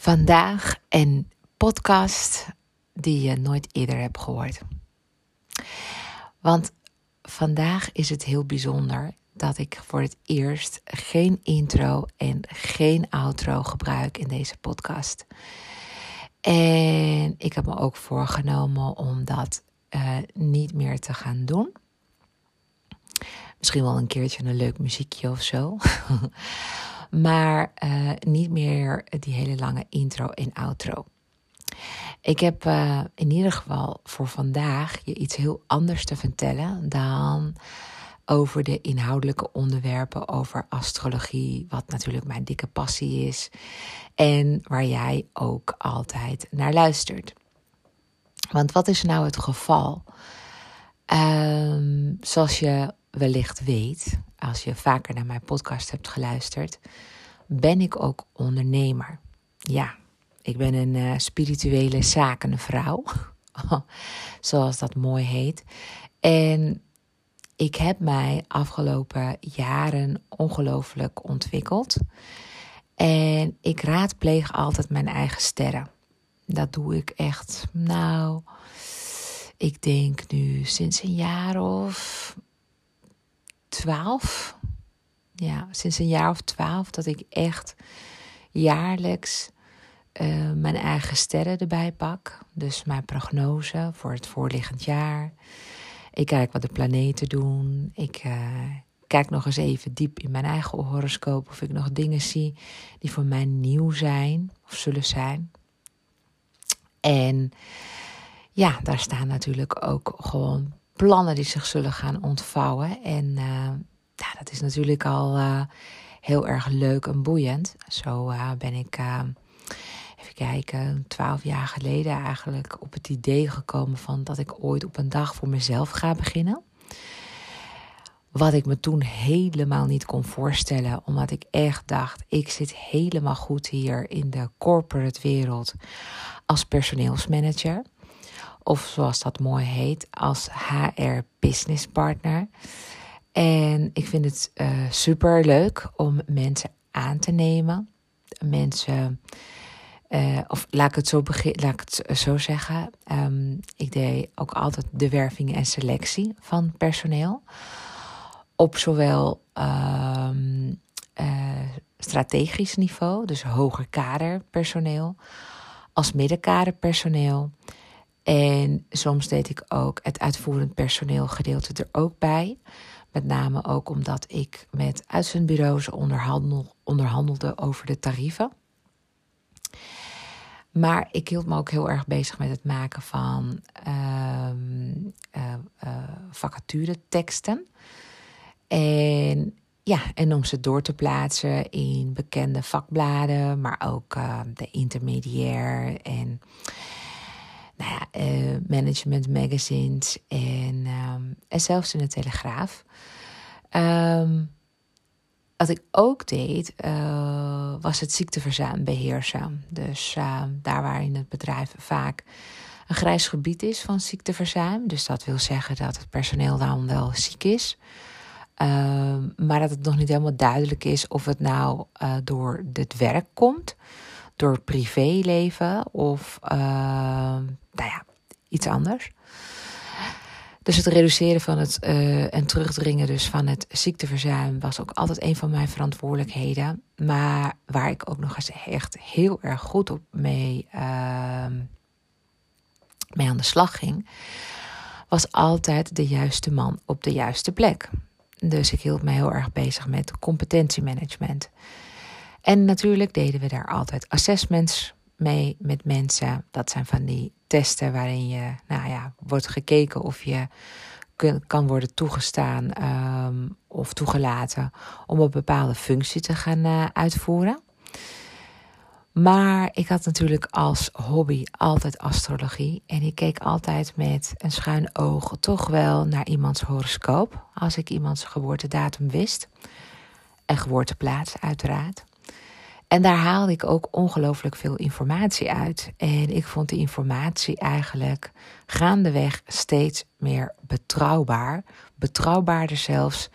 Vandaag een podcast die je nooit eerder hebt gehoord. Want vandaag is het heel bijzonder dat ik voor het eerst geen intro en geen outro gebruik in deze podcast. En ik heb me ook voorgenomen om dat uh, niet meer te gaan doen. Misschien wel een keertje een leuk muziekje of zo. maar uh, niet meer die hele lange intro en outro. Ik heb uh, in ieder geval voor vandaag je iets heel anders te vertellen dan over de inhoudelijke onderwerpen over astrologie, wat natuurlijk mijn dikke passie is en waar jij ook altijd naar luistert. Want wat is nou het geval? Um, zoals je wellicht weet, als je vaker naar mijn podcast hebt geluisterd, ben ik ook ondernemer. Ja, ik ben een uh, spirituele zakenvrouw, zoals dat mooi heet. En ik heb mij afgelopen jaren ongelooflijk ontwikkeld. En ik raadpleeg altijd mijn eigen sterren. Dat doe ik echt, nou, ik denk nu sinds een jaar of twaalf. Ja, sinds een jaar of twaalf dat ik echt jaarlijks uh, mijn eigen sterren erbij pak. Dus mijn prognose voor het voorliggend jaar. Ik kijk wat de planeten doen. Ik uh, kijk nog eens even diep in mijn eigen horoscoop of ik nog dingen zie die voor mij nieuw zijn of zullen zijn. En ja, daar staan natuurlijk ook gewoon plannen die zich zullen gaan ontvouwen. En uh, ja, dat is natuurlijk al uh, heel erg leuk en boeiend. Zo uh, ben ik, even kijken, twaalf jaar geleden eigenlijk op het idee gekomen van dat ik ooit op een dag voor mezelf ga beginnen. Wat ik me toen helemaal niet kon voorstellen, omdat ik echt dacht: ik zit helemaal goed hier in de corporate wereld als personeelsmanager of zoals dat mooi heet, als HR Business Partner. En ik vind het uh, eh, super leuk om mensen aan te nemen. Mensen, uh, of laat ik het zo, laat ik het zo zeggen. Um, ik deed ook altijd de werving en selectie van personeel. Op zowel um, uh, strategisch niveau, dus hoger kaderpersoneel, als middenkaderpersoneel. En soms deed ik ook het uitvoerend personeel gedeelte er ook bij. Met name ook omdat ik met uitzendbureaus onderhandel, onderhandelde over de tarieven. Maar ik hield me ook heel erg bezig met het maken van uh, vacatureteksten. En ja, en om ze door te plaatsen in bekende vakbladen, maar ook ehm, de intermediair en nou ja, uh, management magazines en, um, en zelfs in de Telegraaf. Um, wat ik ook deed, uh, was het ziekteverzuim beheersen. Dus uh, daar waar in het bedrijf vaak een grijs gebied is van ziekteverzuim. Dus dat wil zeggen dat het personeel dan wel ziek is. Maar dat het nog niet helemaal duidelijk is of het nou uh, door het werk komt door privéleven of uh, nou ja, iets anders. Dus het reduceren van het uh, en terugdringen dus van het ziekteverzuim was ook altijd een van mijn verantwoordelijkheden. Maar waar ik ook nog eens echt heel erg goed op mee, uh, mee aan de slag ging, was altijd de juiste man op de juiste plek. Dus ik hield me heel erg bezig met competentiemanagement. En natuurlijk deden we daar altijd assessments mee met mensen. Dat zijn van die testen waarin je, nou ja, wordt gekeken of je kan worden toegestaan ehm, of toegelaten om een bepaalde functie te gaan uh, uitvoeren. Maar ik had natuurlijk als hobby altijd astrologie. En ik keek altijd met een schuin oog toch wel naar iemands horoscoop. Als ik iemands geboortedatum wist. En geboorteplaats, uiteraard. En daar haalde ik ook ongelooflijk veel informatie uit. En ik vond die informatie eigenlijk gaandeweg steeds meer betrouwbaar. Betrouwbaarder zelfs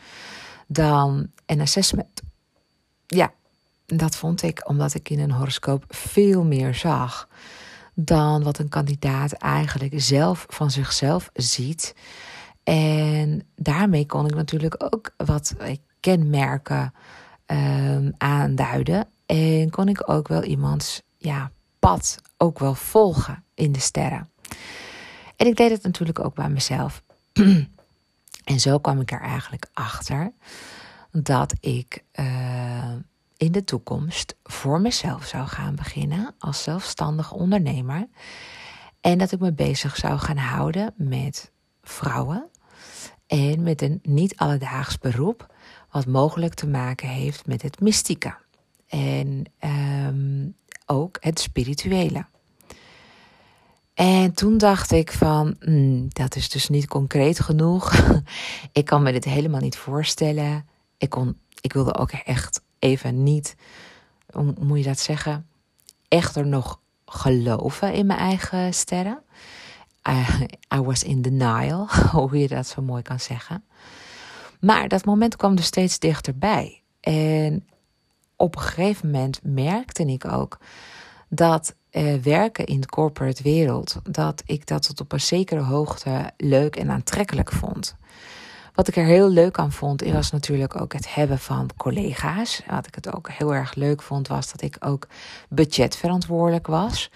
dan een assessment. Ja, dat vond ik omdat ik in een horoscoop veel meer zag dan wat een kandidaat eigenlijk zelf van zichzelf ziet. En daarmee kon ik natuurlijk ook wat kenmerken um, aanduiden. En kon ik ook wel iemands ja, pad ook wel volgen in de sterren. En ik deed het natuurlijk ook bij mezelf. en zo kwam ik er eigenlijk achter dat ik uh, in de toekomst voor mezelf zou gaan beginnen als zelfstandig ondernemer. En dat ik me bezig zou gaan houden met vrouwen en met een niet alledaags beroep, wat mogelijk te maken heeft met het mystieke en um, ook het spirituele. En toen dacht ik van, mm, dat is dus niet concreet genoeg. ik kan me dit helemaal niet voorstellen. Ik, kon, ik wilde ook echt even niet, hoe moet je dat zeggen, echter nog geloven in mijn eigen sterren. I, I was in denial, hoe je dat zo mooi kan zeggen. Maar dat moment kwam er steeds dichterbij. En op een gegeven moment merkte ik ook dat eh, werken in de corporate wereld, dat ik dat tot op een zekere hoogte leuk en aantrekkelijk vond. Wat ik er heel leuk aan vond, was natuurlijk ook het hebben van collega's. Wat ik het ook heel erg leuk vond, was dat ik ook budgetverantwoordelijk was.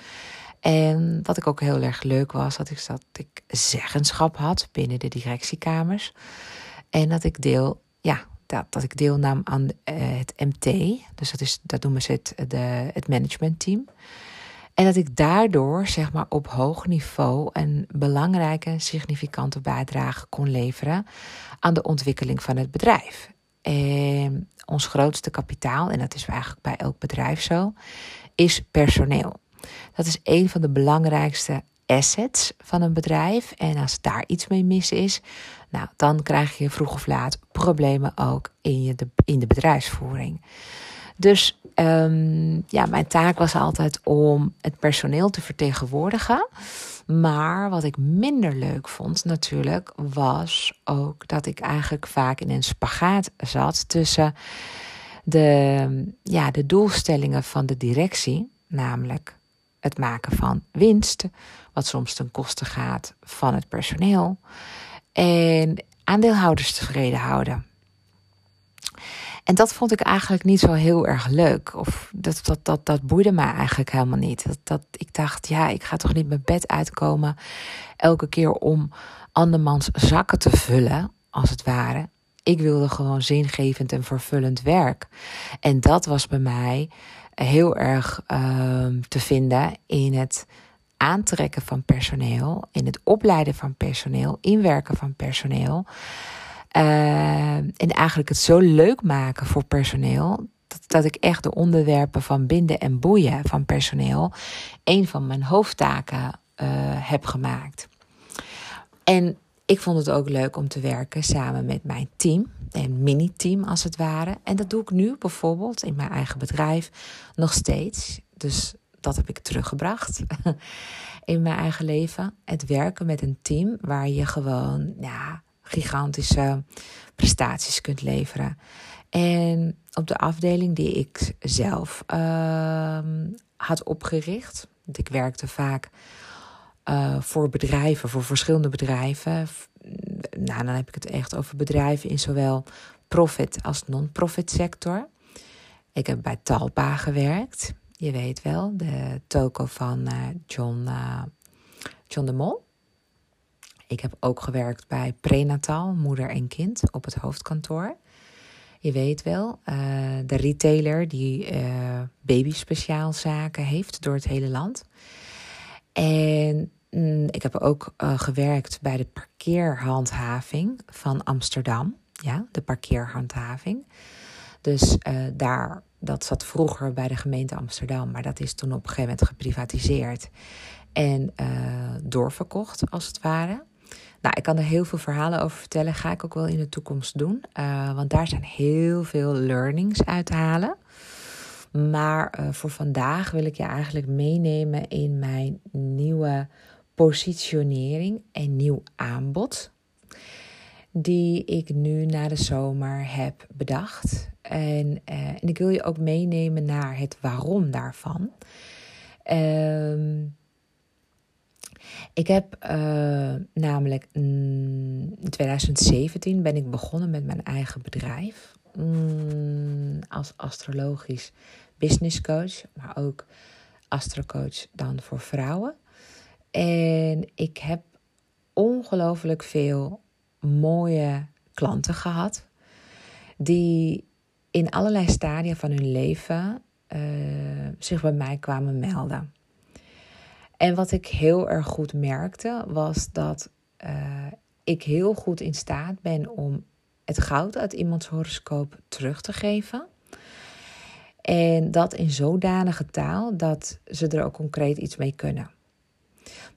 En wat ik ook heel erg leuk was, dat ik, dat ik zeggenschap had binnen de directiekamers. En dat ik deel, ja, dat, dat ik deelnam aan uh, het MT. Dus dat, is, dat noemen ze het, de, het managementteam. En dat ik daardoor, zeg maar, op hoog niveau een belangrijke, significante bijdrage kon leveren aan de ontwikkeling van het bedrijf. En ons grootste kapitaal, en dat is eigenlijk bij elk bedrijf zo, is personeel. Dat is een van de belangrijkste assets van een bedrijf. En als daar iets mee mis is, nou, dan krijg je vroeg of laat problemen ook in, je de, in de bedrijfsvoering. Dus um, ja, mijn taak was altijd om het personeel te vertegenwoordigen. Maar wat ik minder leuk vond natuurlijk, was ook dat ik eigenlijk vaak in een spagaat zat tussen de, ja, de doelstellingen van de directie, namelijk het maken van winst, wat soms ten koste gaat van het personeel, en aandeelhouders tevreden houden. En dat vond ik eigenlijk niet zo heel erg leuk. Of dat, dat, dat, dat boeide mij eigenlijk helemaal niet. Dat, dat, ik dacht, ja, ik ga toch niet mijn bed uitkomen elke keer om andermans zakken te vullen, als het ware. Ik wilde gewoon zingevend en vervullend werk. En dat was bij mij heel erg uh, te vinden in het aantrekken van personeel, in het opleiden van personeel, inwerken van personeel. Uh, en eigenlijk het zo leuk maken voor personeel. Dat, dat ik echt de onderwerpen van binden en boeien van personeel. een van mijn hoofdtaken uh, heb gemaakt. En ik vond het ook leuk om te werken samen met mijn team. Een mini-team als het ware. En dat doe ik nu bijvoorbeeld in mijn eigen bedrijf nog steeds. Dus dat heb ik teruggebracht in mijn eigen leven. Het werken met een team waar je gewoon ja, gigantische prestaties kunt leveren. En op de afdeling die ik zelf uh, had opgericht, want ik werkte vaak uh, voor bedrijven, voor verschillende bedrijven. Nou, dan heb ik het echt over bedrijven in zowel profit als non-profit sector. Ik heb bij Talpa gewerkt. Je weet wel, de toko van uh, John, uh, John de Mol. Ik heb ook gewerkt bij Prenatal, moeder en kind, op het hoofdkantoor. Je weet wel, uh, de retailer die uh, babyspeciaalzaken heeft door het hele land. En mm, ik heb ook gewerkt bij de parkeerhandhaving van Amsterdam. Ja, de parkeerhandhaving. Dus daar, dat zat vroeger bij de gemeente Amsterdam, maar dat is toen op een gegeven moment geprivatiseerd en doorverkocht, als het ware. Nou, ik kan er heel veel verhalen over vertellen. Ga ik ook wel in de toekomst doen. Uh, want daar zijn heel veel learnings uit te halen. Maar uh, voor vandaag wil ik je eigenlijk meenemen in mijn nieuwe positionering en nieuw aanbod. Die ik nu na de zomer heb bedacht. En, uh, en ik wil je ook meenemen naar het waarom daarvan. Ehm, ik heb uh, namelijk in 2017 ben ik begonnen met mijn eigen bedrijf. Mm, als astrologisch business coach, maar ook astrocoach dan voor vrouwen. En ik heb ongelooflijk veel mooie klanten gehad. Die in allerlei stadia van hun leven uh, zich bij mij kwamen melden. En wat ik heel erg goed merkte, was dat uh, ik heel goed in staat ben om het goud uit iemands horoscoop terug te geven. En dat in zodanige taal dat ze er ook concreet iets mee kunnen.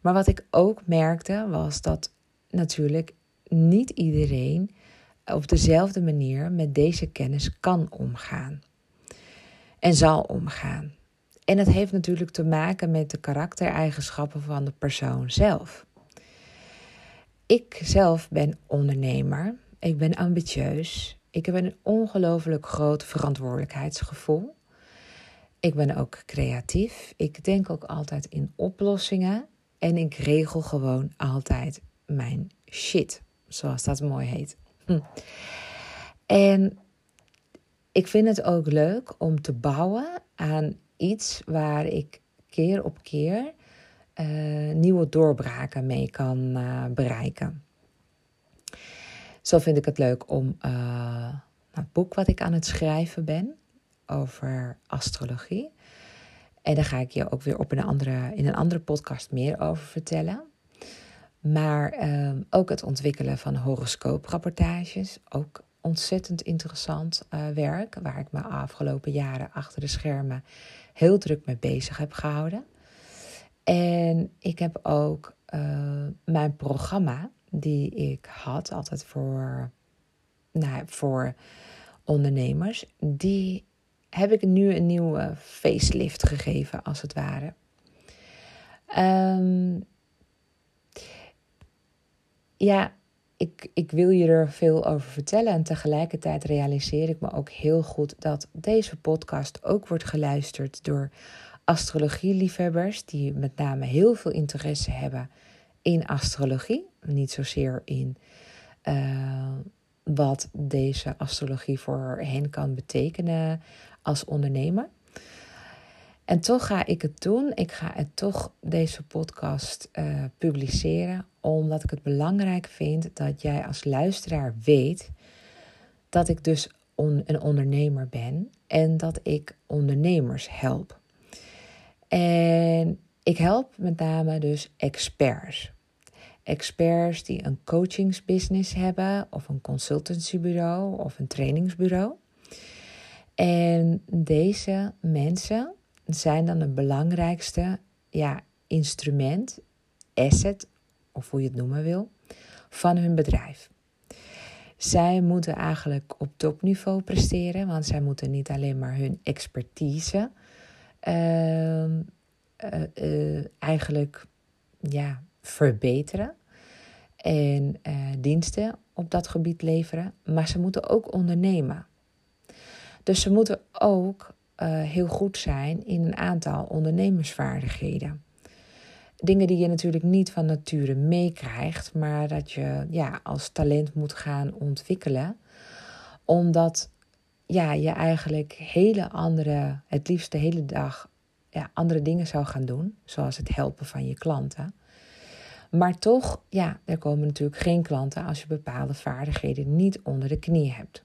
Maar wat ik ook merkte was dat natuurlijk niet iedereen op dezelfde manier met deze kennis kan omgaan. En zal omgaan. En dat heeft natuurlijk te maken met de karaktereigenschappen van de persoon zelf. Ik zelf ben ondernemer. Ik ben ambitieus. Ik heb een ongelooflijk groot verantwoordelijkheidsgevoel. Ik ben ook creatief. Ik denk ook altijd in oplossingen. En ik regel gewoon altijd mijn shit, zoals dat mooi heet. Hm. En ik vind het ook leuk om te bouwen aan iets waar ik keer op keer uh, nieuwe doorbraken mee kan uh, bereiken. Zo vind ik het leuk om uh, het boek wat ik aan het schrijven ben over astrologie. En daar ga ik je ook weer op een andere, in een andere podcast meer over vertellen. Maar um, ook het ontwikkelen van horoscooprapportages. Ook ontzettend interessant uh, werk. Waar ik me afgelopen jaren achter de schermen heel druk mee bezig heb gehouden. En ik heb ook uh, mijn programma, die ik had altijd voor, nou, voor ondernemers, die heb ik nu een nieuwe facelift gegeven, als het ware. Um, ja, ik, ik wil je er veel over vertellen. En tegelijkertijd realiseer ik me ook heel goed dat deze podcast ook wordt geluisterd door astrologieliefhebbers. Die met name heel veel interesse hebben in astrologie. Niet zozeer in uh, wat deze astrologie voor hen kan betekenen als ondernemer. En toch ga ik het doen. Ik ga het toch deze podcast uh, publiceren, omdat ik het belangrijk vind dat jij als luisteraar weet dat ik dus een ondernemer ben en dat ik ondernemers help. En ik help met name dus experts. Experts die een coachingsbusiness hebben, of een consultancybureau of een trainingsbureau. En deze mensen zijn dan het belangrijkste ja, instrument, asset, of hoe je het noemen wil, van hun bedrijf. Zij moeten eigenlijk op topniveau presteren, want zij moeten niet alleen maar hun expertise uh, uh, uh, eigenlijk ja, verbeteren en eh, diensten op dat gebied leveren, maar ze moeten ook ondernemen. Dus ze moeten ook heel goed zijn in een aantal ondernemersvaardigheden. Dingen die je natuurlijk niet van nature meekrijgt, maar dat je ja, als talent moet gaan ontwikkelen. Omdat ja, je eigenlijk hele andere, het liefst de hele dag ja, andere dingen zou gaan doen, zoals het helpen van je klanten. Maar toch, ja, er komen natuurlijk geen klanten als je bepaalde vaardigheden niet onder de knie hebt.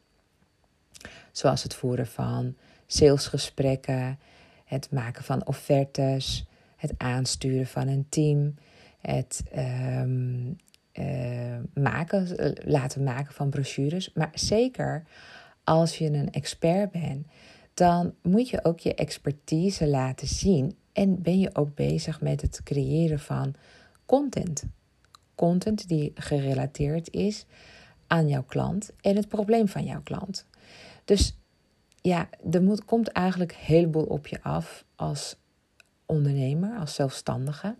Zoals het voeren van salesgesprekken, het maken van offertes, het aansturen van een team, het um, uh, maken, eh, laten maken van brochures. Maar zeker als je een expert bent, dan moet je ook je expertise laten zien en ben je ook bezig met het creëren van content. Content die gerelateerd is aan jouw klant en het probleem van jouw klant. Dus ja, er moet, komt eigenlijk een heleboel op je af als ondernemer, als zelfstandige.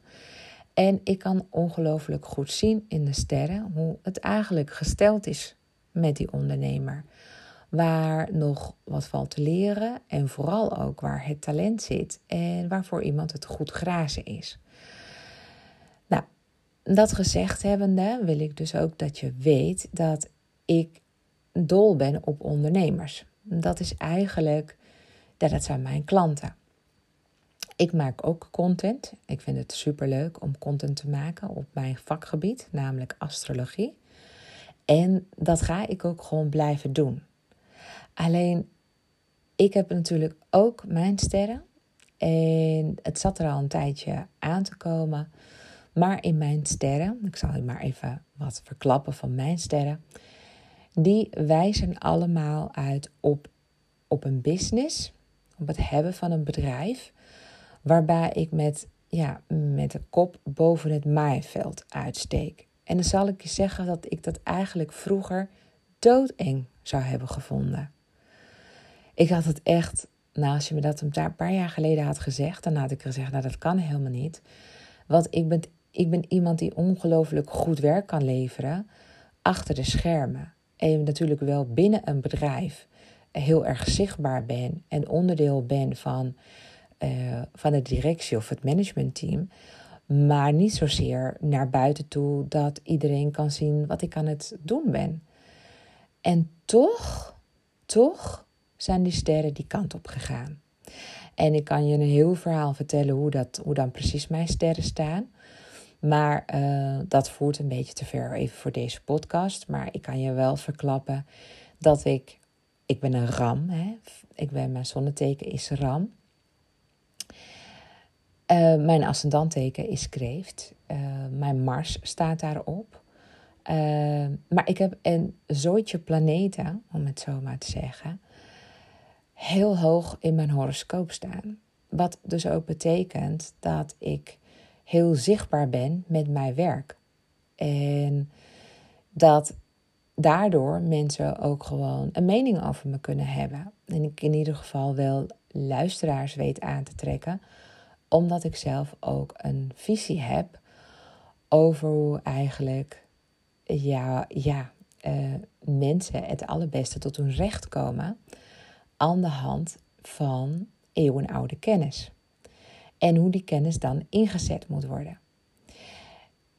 En ik kan ongelooflijk goed zien in de sterren hoe het eigenlijk gesteld is met die ondernemer. Waar nog wat valt te leren en vooral ook waar het talent zit en waarvoor iemand het goed grazen is. Nou, dat gezegd hebbende wil ik dus ook dat je weet dat ik dol ben op ondernemers. Dat is eigenlijk, dat zijn mijn klanten. Ik maak ook content. Ik vind het superleuk om content te maken op mijn vakgebied, namelijk astrologie. En dat ga ik ook gewoon blijven doen. Alleen, ik heb natuurlijk ook mijn sterren. En het zat er al een tijdje aan te komen. Maar in mijn sterren, ik zal je maar even wat verklappen van mijn sterren. Die wijzen allemaal uit op, op een business, op het hebben van een bedrijf waarbij ik met, ja, met de kop boven het maaiveld uitsteek. En dan zal ik je zeggen dat ik dat eigenlijk vroeger doodeng zou hebben gevonden. Ik had het echt, nou als je me dat een paar jaar geleden had gezegd, dan had ik gezegd, nou dat kan helemaal niet. Want ik ben, ik ben iemand die ongelooflijk goed werk kan leveren achter de schermen. En natuurlijk wel binnen een bedrijf heel erg zichtbaar ben en onderdeel ben van uh, van de directie of het managementteam. Maar niet zozeer naar buiten toe dat iedereen kan zien wat ik aan het doen ben. En toch, toch zijn die sterren die kant op gegaan. En ik kan je een heel verhaal vertellen hoe, dat, hoe dan precies mijn sterren staan. Maar uh, dat voert een beetje te ver even voor deze podcast. Maar ik kan je wel verklappen dat ik. Ik ben een ram. Hè? Ik ben, mijn zonneteken is ram. Uh, mijn ascendanteken is kreeft. Uh, mijn Mars staat daarop. Uh, maar ik heb een zooitje planeten, om het zo maar te zeggen, heel hoog in mijn horoscoop staan. Wat dus ook betekent dat ik heel zichtbaar ben met mijn werk. En dat daardoor mensen ook gewoon een mening over me kunnen hebben. En ik in ieder geval wel luisteraars weet aan te trekken omdat ik zelf ook een visie heb over hoe eigenlijk ja, ja, uh, mensen het allerbeste tot hun recht komen aan de hand van eeuwenoude kennis. En hoe die kennis dan ingezet moet worden.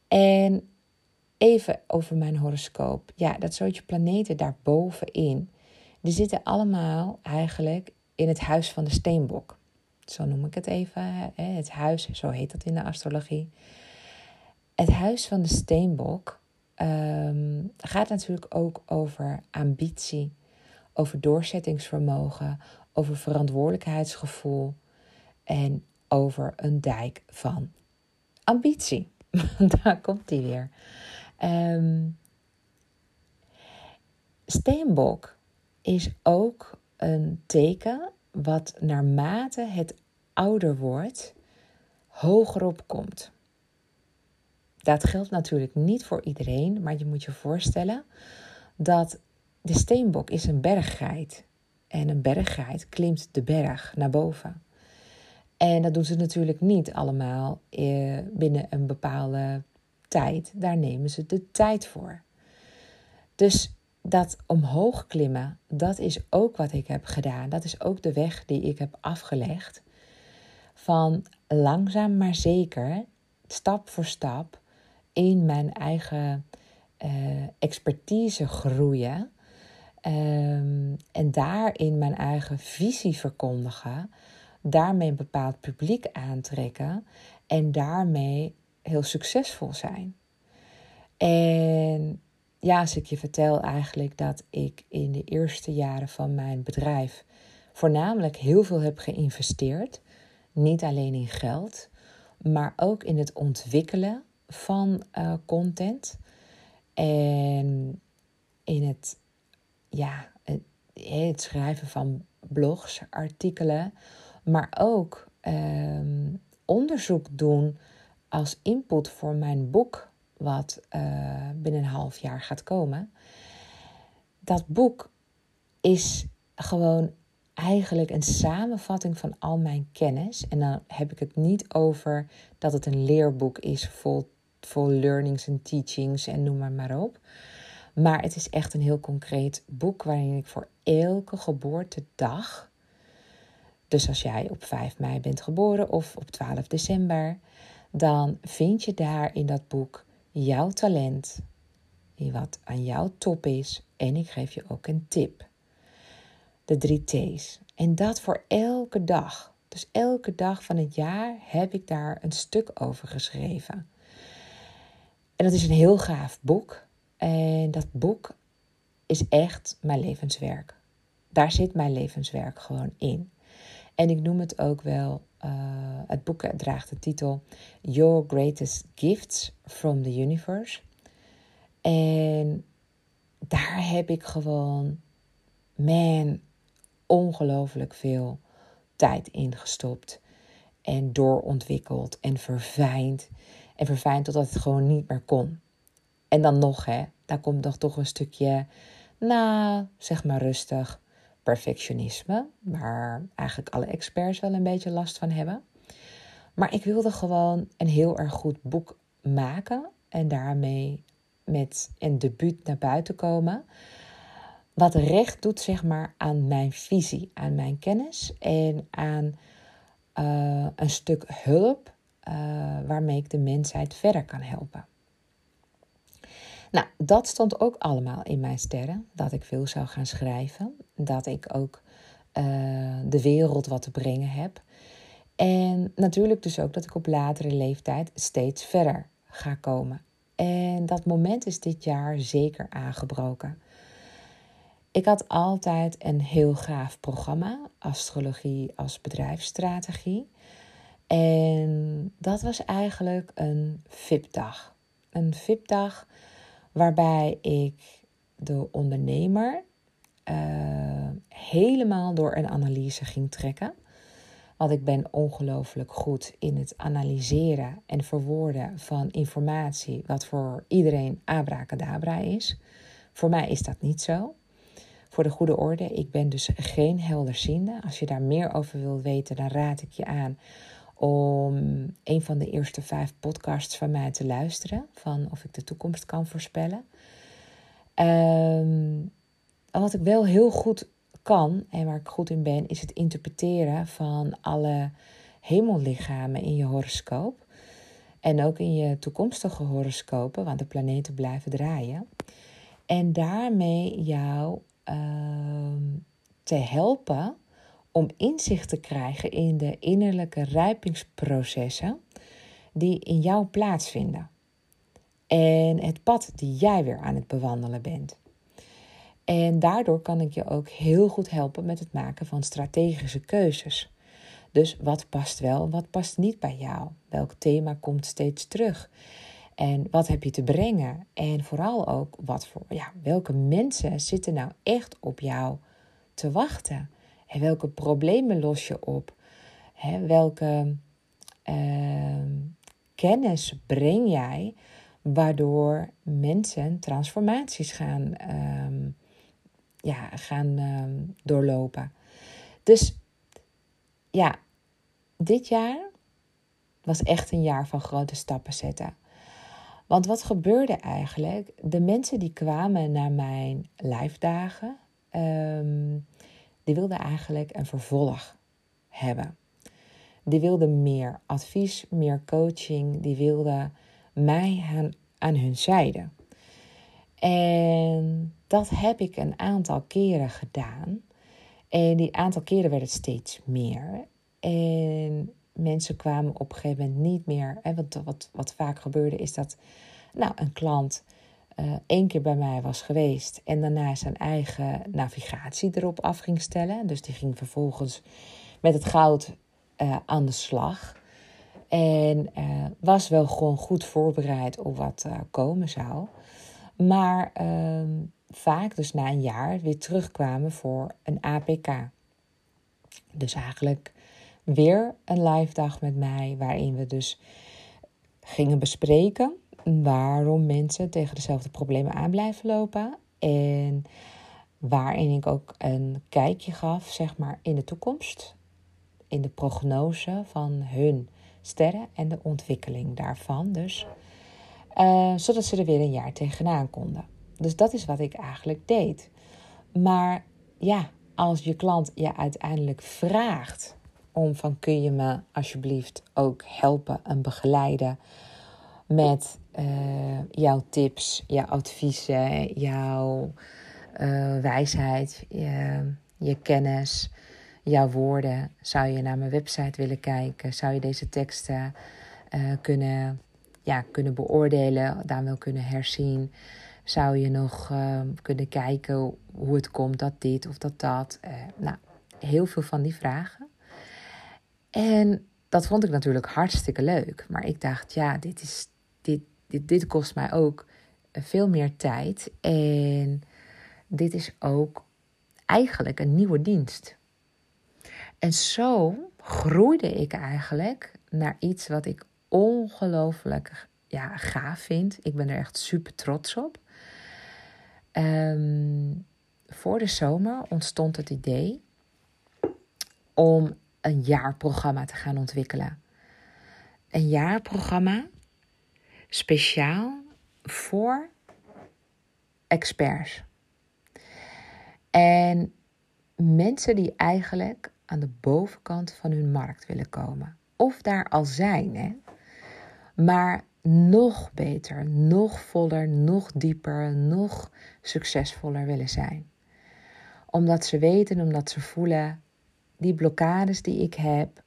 En even over mijn horoscoop. Ja, dat soortje planeten daarbovenin, die zitten allemaal eigenlijk in het huis van de steenbok zo noem ik het even, het huis, zo heet dat in de astrologie. Het huis van de steenbok ehm, gaat natuurlijk ook over ambitie, over doorzettingsvermogen, over verantwoordelijkheidsgevoel en over een dijk van ambitie. Daar komt die weer. Um, steenbok is ook een teken wat naarmate het ouder wordt, hoger opkomt. Dat geldt natuurlijk niet voor iedereen, maar je moet je voorstellen dat de steenbok is een berggeit. En een berggeit klimt de berg naar boven. En dat doen ze natuurlijk niet allemaal eh, binnen een bepaalde tijd. Daar nemen ze de tijd voor. Dus dat omhoog klimmen, dat is ook wat ik heb gedaan. Dat is ook de weg die ik heb afgelegd. Van langzaam maar zeker, stap voor stap, in mijn eigen uh, expertise groeien. Um, en daarin mijn eigen visie verkondigen. Daarmee een bepaald publiek aantrekken. En daarmee heel succesvol zijn. En ja, als ik je vertel eigenlijk dat ik in de eerste jaren van mijn bedrijf voornamelijk heel veel heb geïnvesteerd. Niet alleen in geld, maar ook in het ontwikkelen van uh, content. En in het, ja, het, het schrijven van blogs, artikelen, maar ook um, onderzoek doen als input voor mijn boek wat uh, binnen een half jaar gaat komen. Dat boek is gewoon eigenlijk een samenvatting van al mijn kennis. En dan heb ik het niet over dat het een leerboek is vol, vol learnings en teachings en noem maar maar op. Maar het is echt een heel concreet boek waarin ik voor elke geboortedag. Dus als jij op 5 mei bent geboren of op 12 december, dan vind je daar in dat boek jouw talent, wat aan jouw top is. En ik geef je ook een tip. De drie T's. En dat voor elke dag. Dus elke dag van het jaar heb ik daar een stuk over geschreven. En dat is een heel gaaf boek. En dat boek is echt mijn levenswerk. Daar zit mijn levenswerk gewoon in. En ik noem het ook wel, uh, het boek draagt de titel Your Greatest Gifts from the Universe. En daar heb ik gewoon, man, ongelooflijk veel tijd in gestopt. En doorontwikkeld en verfijnd. En verfijnd totdat het gewoon niet meer kon. En dan nog, hè, daar komt nog toch een stukje, nou, zeg maar rustig, perfectionisme. Waar eigenlijk alle experts wel een beetje last van hebben. Maar ik wilde gewoon een heel erg goed boek maken. En daarmee met een debuut naar buiten komen. Wat recht doet, zeg maar, aan mijn visie, aan mijn kennis en aan uh, een stuk hulp uh, waarmee ik de mensheid verder kan helpen. Nou, dat stond ook allemaal in mijn sterren. Dat ik veel zou gaan schrijven. Dat ik ook uh, de wereld wat te brengen heb. En natuurlijk dus ook dat ik op latere leeftijd steeds verder ga komen. En dat moment is dit jaar zeker aangebroken. Ik had altijd een heel gaaf programma, astrologie als bedrijfsstrategie. En dat was eigenlijk een VIP-dag. Een VIP-dag waarbij ik de ondernemer uh, helemaal door een analyse ging trekken. Want ik ben ongelooflijk goed in het analyseren en verwoorden van informatie, wat voor iedereen abracadabra is. Voor mij is dat niet zo. Voor de goede orde, ik ben dus geen helderziende. Als je daar meer over wilt weten, dan raad ik je aan om een van de eerste vijf podcasts van mij te luisteren. Van of ik de toekomst kan voorspellen. Um, wat ik wel heel goed kan en waar ik goed in ben, is het interpreteren van alle hemellichamen in je horoscoop. En ook in je toekomstige horoscopen, want de planeten blijven draaien. En daarmee jou uh, te helpen om inzicht te krijgen in de innerlijke rijpingsprocessen die in jou plaatsvinden. En het pad die jij weer aan het bewandelen bent. En daardoor kan ik je ook heel goed helpen met het maken van strategische keuzes. Dus wat past wel, wat past niet bij jou? Welk thema komt steeds terug? En wat heb je te brengen? En vooral ook, wat voor, ja, welke mensen zitten nou echt op jou te wachten? En welke problemen los je op? Hè, welke uh, kennis breng jij waardoor mensen transformaties gaan, um, ja, gaan um, doorlopen? Dus ja, dit jaar was echt een jaar van grote stappen zetten. Want wat gebeurde eigenlijk? De mensen die kwamen naar mijn live dagen, die wilden eigenlijk een vervolg hebben. Die wilden meer advies, meer coaching. Die wilden mij aan, hun zijde. En dat heb ik een aantal keren gedaan. En die aantal keren werd het steeds meer. En mensen kwamen op een gegeven moment niet meer. Wat, wat, wat vaak gebeurde is dat nou, een klant uh, één keer bij mij was geweest en daarna zijn eigen navigatie erop af ging stellen. Dus die ging vervolgens met het goud uh, aan de slag. En uh, was wel gewoon goed voorbereid op wat komen zou. Maar ehm, vaak dus na een jaar weer terugkwamen voor een APK. Dus eigenlijk weer een live dag met mij, waarin we dus gingen bespreken waarom mensen tegen dezelfde problemen aan blijven lopen. En waarin ik ook een kijkje gaf, zeg maar, in de toekomst. In de prognose van hun sterren en de ontwikkeling daarvan. Dus, uh, zodat ze er weer een jaar tegenaan konden. Dus dat is wat ik eigenlijk deed. Maar ja, als je klant je uiteindelijk vraagt om van kun je me alsjeblieft ook helpen en begeleiden met uh, jouw tips, jouw adviezen, jouw uh, wijsheid, je, je, kennis, jouw woorden. Zou je naar mijn website willen kijken? Zou je deze teksten uh, kunnen, ja, kunnen beoordelen, dan wel kunnen herzien? Zou je nog kunnen kijken hoe het komt dat dit of dat dat? nou, heel veel van die vragen. En dat vond ik natuurlijk hartstikke leuk. Maar ik dacht, ja, dit, is, dit, dit, dit kost mij ook veel meer tijd. En dit is ook eigenlijk een nieuwe dienst. En zo groeide ik eigenlijk naar iets wat ik ongelooflijk ja, gaaf vind. Ik ben er echt super trots op. Ehm, voor de zomer ontstond het idee om een jaarprogramma te gaan ontwikkelen. Een jaarprogramma speciaal voor experts. En mensen die eigenlijk aan de bovenkant van hun markt willen komen. Of daar al zijn, hè? maar nog beter, nog voller, nog dieper, nog succesvoller willen zijn. Omdat ze weten, omdat ze voelen, die blokkades die ik heb,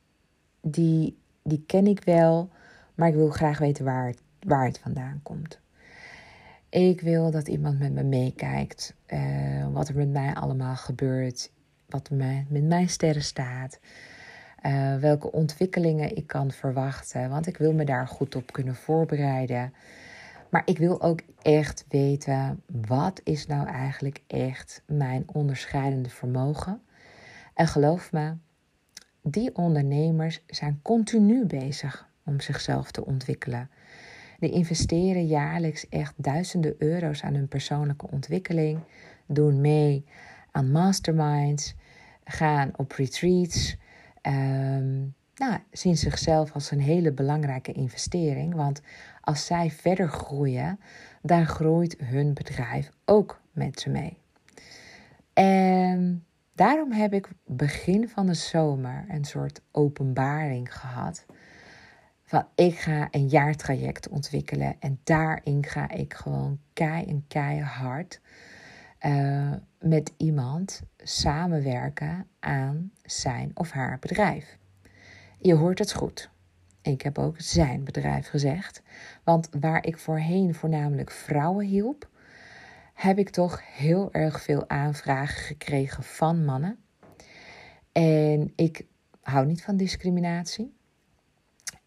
die, die ken ik wel, maar ik wil graag weten waar het, waar het vandaan komt. Ik wil dat iemand met me meekijkt, uh, wat er met mij allemaal gebeurt, wat er met mijn sterren staat, uh, welke ontwikkelingen ik kan verwachten, want ik wil me daar goed op kunnen voorbereiden. Maar ik wil ook echt weten, wat is nou eigenlijk echt mijn onderscheidende vermogen? En geloof me, die ondernemers zijn continu bezig om zichzelf te ontwikkelen. Die investeren jaarlijks echt duizenden euro's aan hun persoonlijke ontwikkeling, doen mee aan masterminds, gaan op retreats. Um, nou, zien zichzelf als een hele belangrijke investering. Want als zij verder groeien, dan groeit hun bedrijf ook met ze mee. En Daarom heb ik begin van de zomer een soort openbaring gehad. Van ik ga een jaartraject ontwikkelen en daarin ga ik gewoon kei en keihard uh, met iemand samenwerken aan zijn of haar bedrijf. Je hoort het goed. Ik heb ook zijn bedrijf gezegd. Want waar ik voorheen voornamelijk vrouwen hielp, heb ik toch heel erg veel aanvragen gekregen van mannen. En ik hou niet van discriminatie.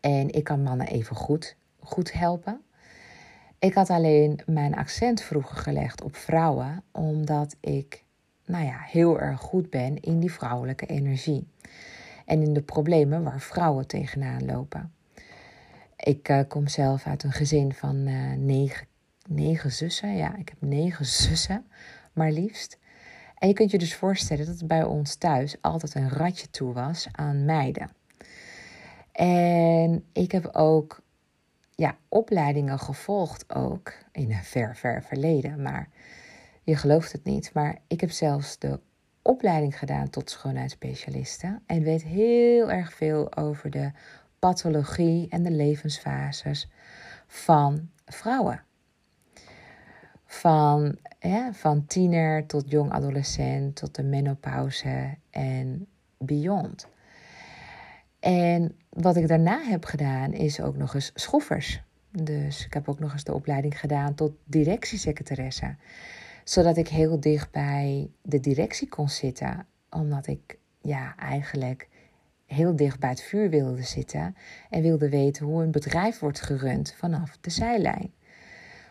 En ik kan mannen even goed, goed helpen. Ik had alleen mijn accent vroeger gelegd op vrouwen, omdat ik nou ja, heel erg goed ben in die vrouwelijke energie. En in de problemen waar vrouwen tegenaan lopen. Ik uh, kom zelf uit een gezin van uh, negen negen zussen. Ja, ik heb negen zussen, maar liefst. En je kunt je dus voorstellen dat het bij ons thuis altijd een ratje toe was aan meiden. En ik heb ook ja, opleidingen gevolgd ook in een ver, ver verleden. Maar je gelooft het niet. Maar ik heb zelfs de opleiding gedaan tot schoonheidsspecialiste. En weet heel erg veel over de pathologie en de levensfases van vrouwen. Van, van tiener tot jong adolescent, tot de menopauze en beyond. En wat ik daarna heb gedaan is ook nog eens schoffers. Dus ik heb ook nog eens de opleiding gedaan tot directiesecretaresse. Zodat ik heel dicht bij de directie kon zitten. Omdat ik ja, eigenlijk heel dicht bij het vuur wilde zitten. En wilde weten hoe een bedrijf wordt gerund vanaf de zijlijn.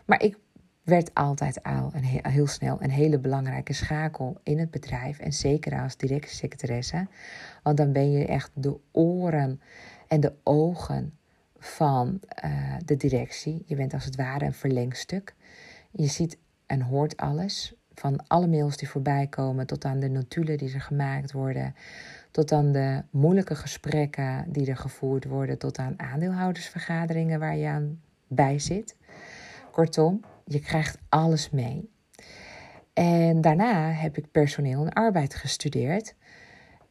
Maar ik werd altijd al een heel, heel snel een hele belangrijke schakel in het bedrijf. En zeker als directiesecretaresse. Want dan ben je echt de oren en de ogen van uh, de directie. Je bent als het ware een verlengstuk. Je ziet en hoort alles Van alle mails die voorbij komen, tot aan de notulen die er gemaakt worden, tot aan de moeilijke gesprekken die er gevoerd worden, tot aan aandeelhoudersvergaderingen waar je aan bij zit. Kortom, je krijgt alles mee. En daarna heb ik personeel en arbeid gestudeerd.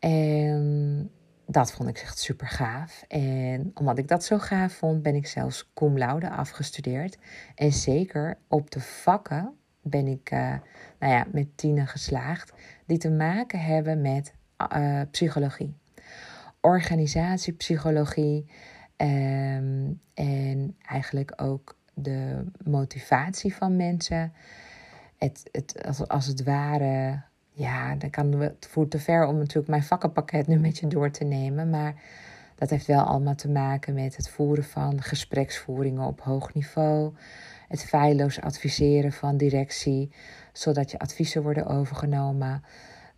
En dat vond ik echt super gaaf. En omdat ik dat zo gaaf vond, ben ik zelfs cum laude afgestudeerd. En zeker op de vakken ben ik uh, nou ja, met tienen geslaagd die te maken hebben met uh, psychologie. Organisatiepsychologie um, en eigenlijk ook de motivatie van mensen. Het, het, als, als het ware ja, dan kan het voert te ver om natuurlijk mijn vakkenpakket nu met je door te nemen. Maar dat heeft wel allemaal te maken met het voeren van gespreksvoeringen op hoog niveau. Het feilloos adviseren van directie, zodat je adviezen worden overgenomen.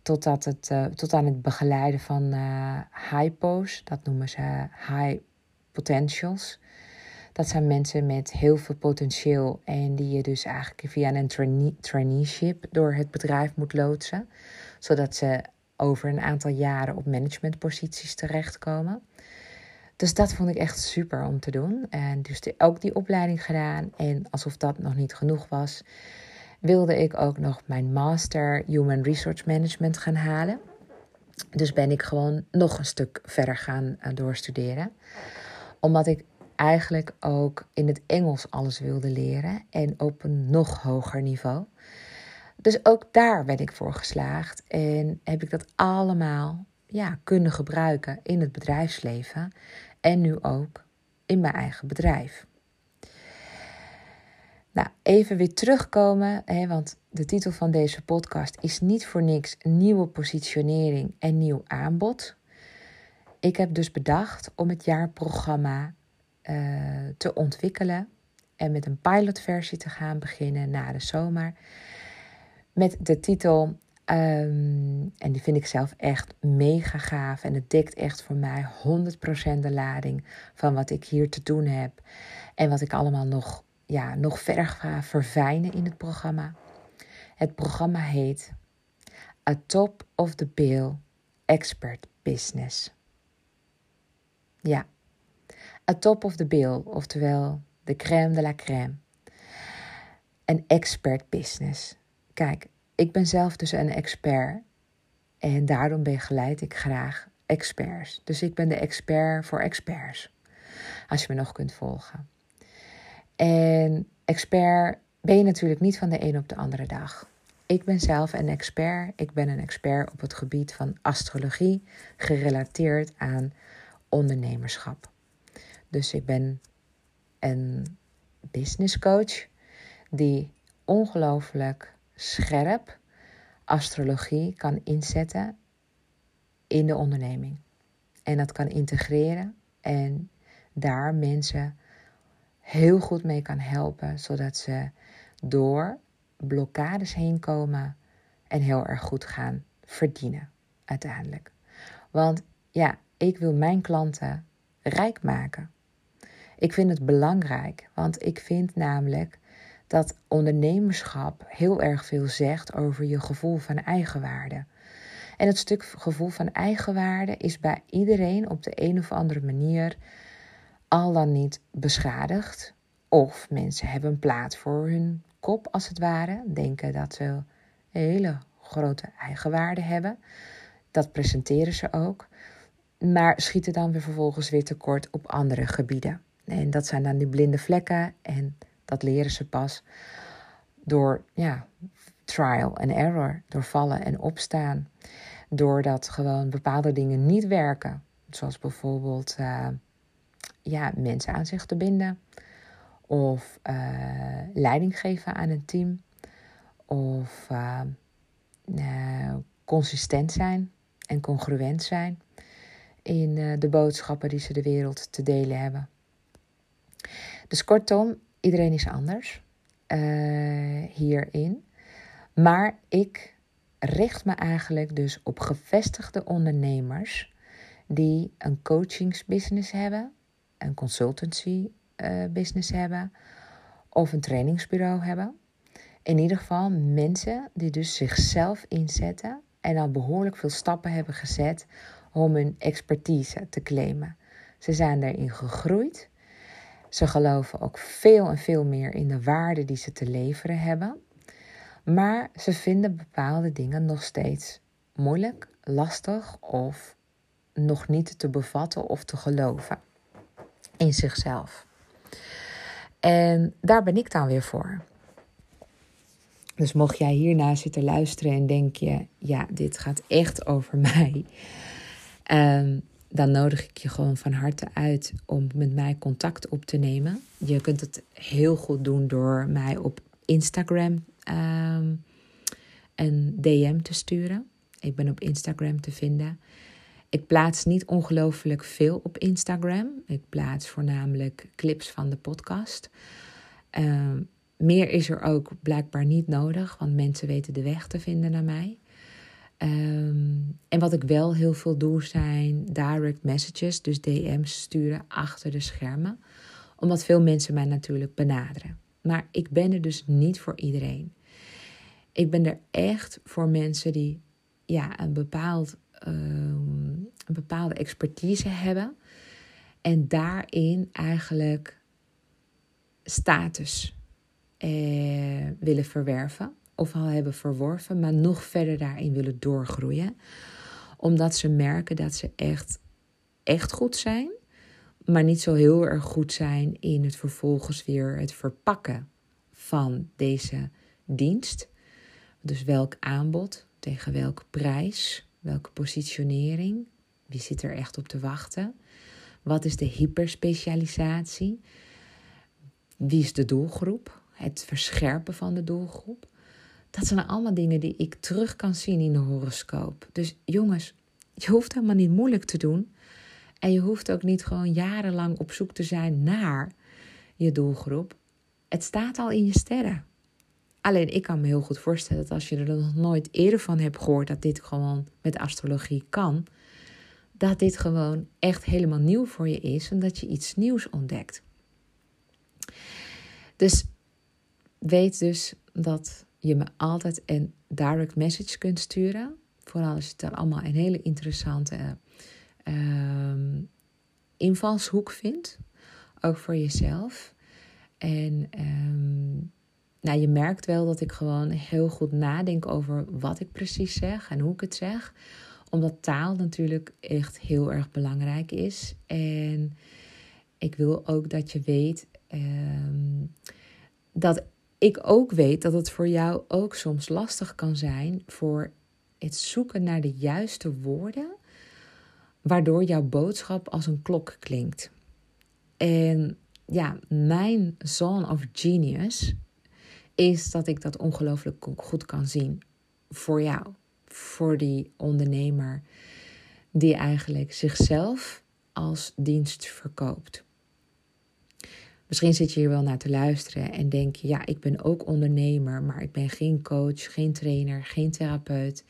Totdat het, uh, tot aan het begeleiden van uh, hypo's, dat noemen ze high potentials. Dat zijn mensen met heel veel potentieel en die je dus eigenlijk via een trainee, traineeship door het bedrijf moet loodsen, zodat ze over een aantal jaren op managementposities terechtkomen. Dus dat vond ik echt super om te doen. En dus ook die opleiding gedaan. En alsof dat nog niet genoeg was, wilde ik ook nog mijn master Human Resource Management gaan halen. Dus ben ik gewoon nog een stuk verder gaan uh, doorstuderen. Omdat ik eigenlijk ook in het Engels alles wilde leren en op een nog hoger niveau. Dus ook daar ben ik voor geslaagd en heb ik dat allemaal ja, kunnen gebruiken in het bedrijfsleven en nu ook in mijn eigen bedrijf. Nou, even weer terugkomen, hè, want de titel van deze podcast is niet voor niks nieuwe positionering en nieuw aanbod. Ik heb dus bedacht om het jaarprogramma uh, te ontwikkelen en met een pilotversie te gaan beginnen na de zomer. Met de titel, um, en die vind ik zelf echt mega gaaf en het dekt echt voor mij 100% de lading van wat ik hier te doen heb en wat ik allemaal nog, ja, nog verder ga verfijnen in het programma. Het programma heet A Top of the Bill Expert Business. Ja, top of the bill, oftewel de crème de la crème. Een expert business. Kijk, ik ben zelf dus een expert en daarom begeleid ik graag experts. Dus ik ben de expert voor experts, als je me nog kunt volgen. En expert ben je natuurlijk niet van de een op de andere dag. Ik ben zelf een expert. Ik ben een expert op het gebied van astrologie, gerelateerd aan ondernemerschap. Dus ik ben een business coach die ongelooflijk scherp astrologie kan inzetten in de onderneming. En dat kan integreren en daar mensen heel goed mee kan helpen, zodat ze door blokkades heen komen en heel erg goed gaan verdienen uiteindelijk. Want ja, ik wil mijn klanten rijk maken. Ik vind het belangrijk, want ik vind namelijk dat ondernemerschap heel erg veel zegt over je gevoel van eigenwaarde. En het stuk gevoel van eigenwaarde is bij iedereen op de een of andere manier al dan niet beschadigd. Of mensen hebben een plaat voor hun kop, als het ware. Denken dat ze hele grote eigenwaarde hebben. Dat presenteren ze ook. Maar schieten dan weer vervolgens weer tekort op andere gebieden. En dat zijn dan die blinde vlekken. En dat leren ze pas door ja, trial and error. Door vallen en opstaan. Doordat gewoon bepaalde dingen niet werken. Zoals bijvoorbeeld uh, ja, mensen aan zich te binden. Of uh, leiding geven aan een team. Of uh, consistent zijn en congruent zijn in de boodschappen die ze de wereld te delen hebben. Dus kortom, iedereen is anders uh, hierin. Maar ik richt me eigenlijk dus op gevestigde ondernemers die een coachingsbusiness hebben, een consultancy uh, business hebben of een trainingsbureau hebben. in ieder geval mensen die dus zichzelf inzetten en al behoorlijk veel stappen hebben gezet om hun expertise te claimen. Ze zijn daarin gegroeid. Ze geloven ook veel en veel meer in de waarde die ze te leveren hebben. Maar ze vinden bepaalde dingen nog steeds moeilijk, lastig of nog niet te bevatten of te geloven in zichzelf. En daar ben ik dan weer voor. Dus mocht jij hierna zitten luisteren en denk je, ja, dit gaat echt over mij, um, dan nodig ik je gewoon van harte uit om met mij contact op te nemen. Je kunt het heel goed doen door mij op Instagram um, een DM te sturen. Ik ben op Instagram te vinden. Ik plaats niet ongelooflijk veel op Instagram. Ik plaats voornamelijk clips van de podcast. Ehm, meer is er ook blijkbaar niet nodig, want mensen weten de weg te vinden naar mij. Ehm, en wat ik wel heel veel doe zijn direct messages, dus DM's sturen achter de schermen. Omdat veel mensen mij natuurlijk benaderen. Maar ik ben er dus niet voor iedereen. Ik ben er echt voor mensen die ja, een, bepaald, ehm, een bepaalde expertise hebben. En daarin eigenlijk status eh, willen verwerven. Of al hebben verworven, maar nog verder daarin willen doorgroeien. Omdat ze merken dat ze echt, echt goed zijn. Maar niet zo heel erg goed zijn in het vervolgens weer het verpakken van deze dienst. Dus welk aanbod, tegen welke prijs, welke positionering, wie zit er echt op te wachten? Wat is de hyperspecialisatie? Wie is de doelgroep? Het verscherpen van de doelgroep. Dat zijn allemaal dingen die ik terug kan zien in de horoscoop. Dus jongens, je hoeft helemaal niet moeilijk te doen. En je hoeft ook niet gewoon jarenlang op zoek te zijn naar je doelgroep. Het staat al in je sterren. Alleen ik kan me heel goed voorstellen dat als je er nog nooit eerder van hebt gehoord dat dit gewoon met astrologie kan, dat dit gewoon echt helemaal nieuw voor je is en dat je iets nieuws ontdekt. Dus weet dus dat je me altijd een direct message kunt sturen. Vooral als je het allemaal een hele interessante uh, invalshoek vindt. Ook voor jezelf. En um, nou, je merkt wel dat ik gewoon heel goed nadenk over wat ik precies zeg en hoe ik het zeg. Omdat taal natuurlijk echt heel erg belangrijk is. En ik wil ook dat je weet um, dat ik ook weet dat het voor jou ook soms lastig kan zijn voor het zoeken naar de juiste woorden, waardoor jouw boodschap als een klok klinkt. En ja, mijn zone of genius is dat ik dat ongelooflijk goed kan zien voor jou, voor die ondernemer die eigenlijk zichzelf als dienst verkoopt. Misschien zit je hier wel naar te luisteren en denk je, ja, ik ben ook ondernemer, maar ik ben geen coach, geen trainer, geen therapeut,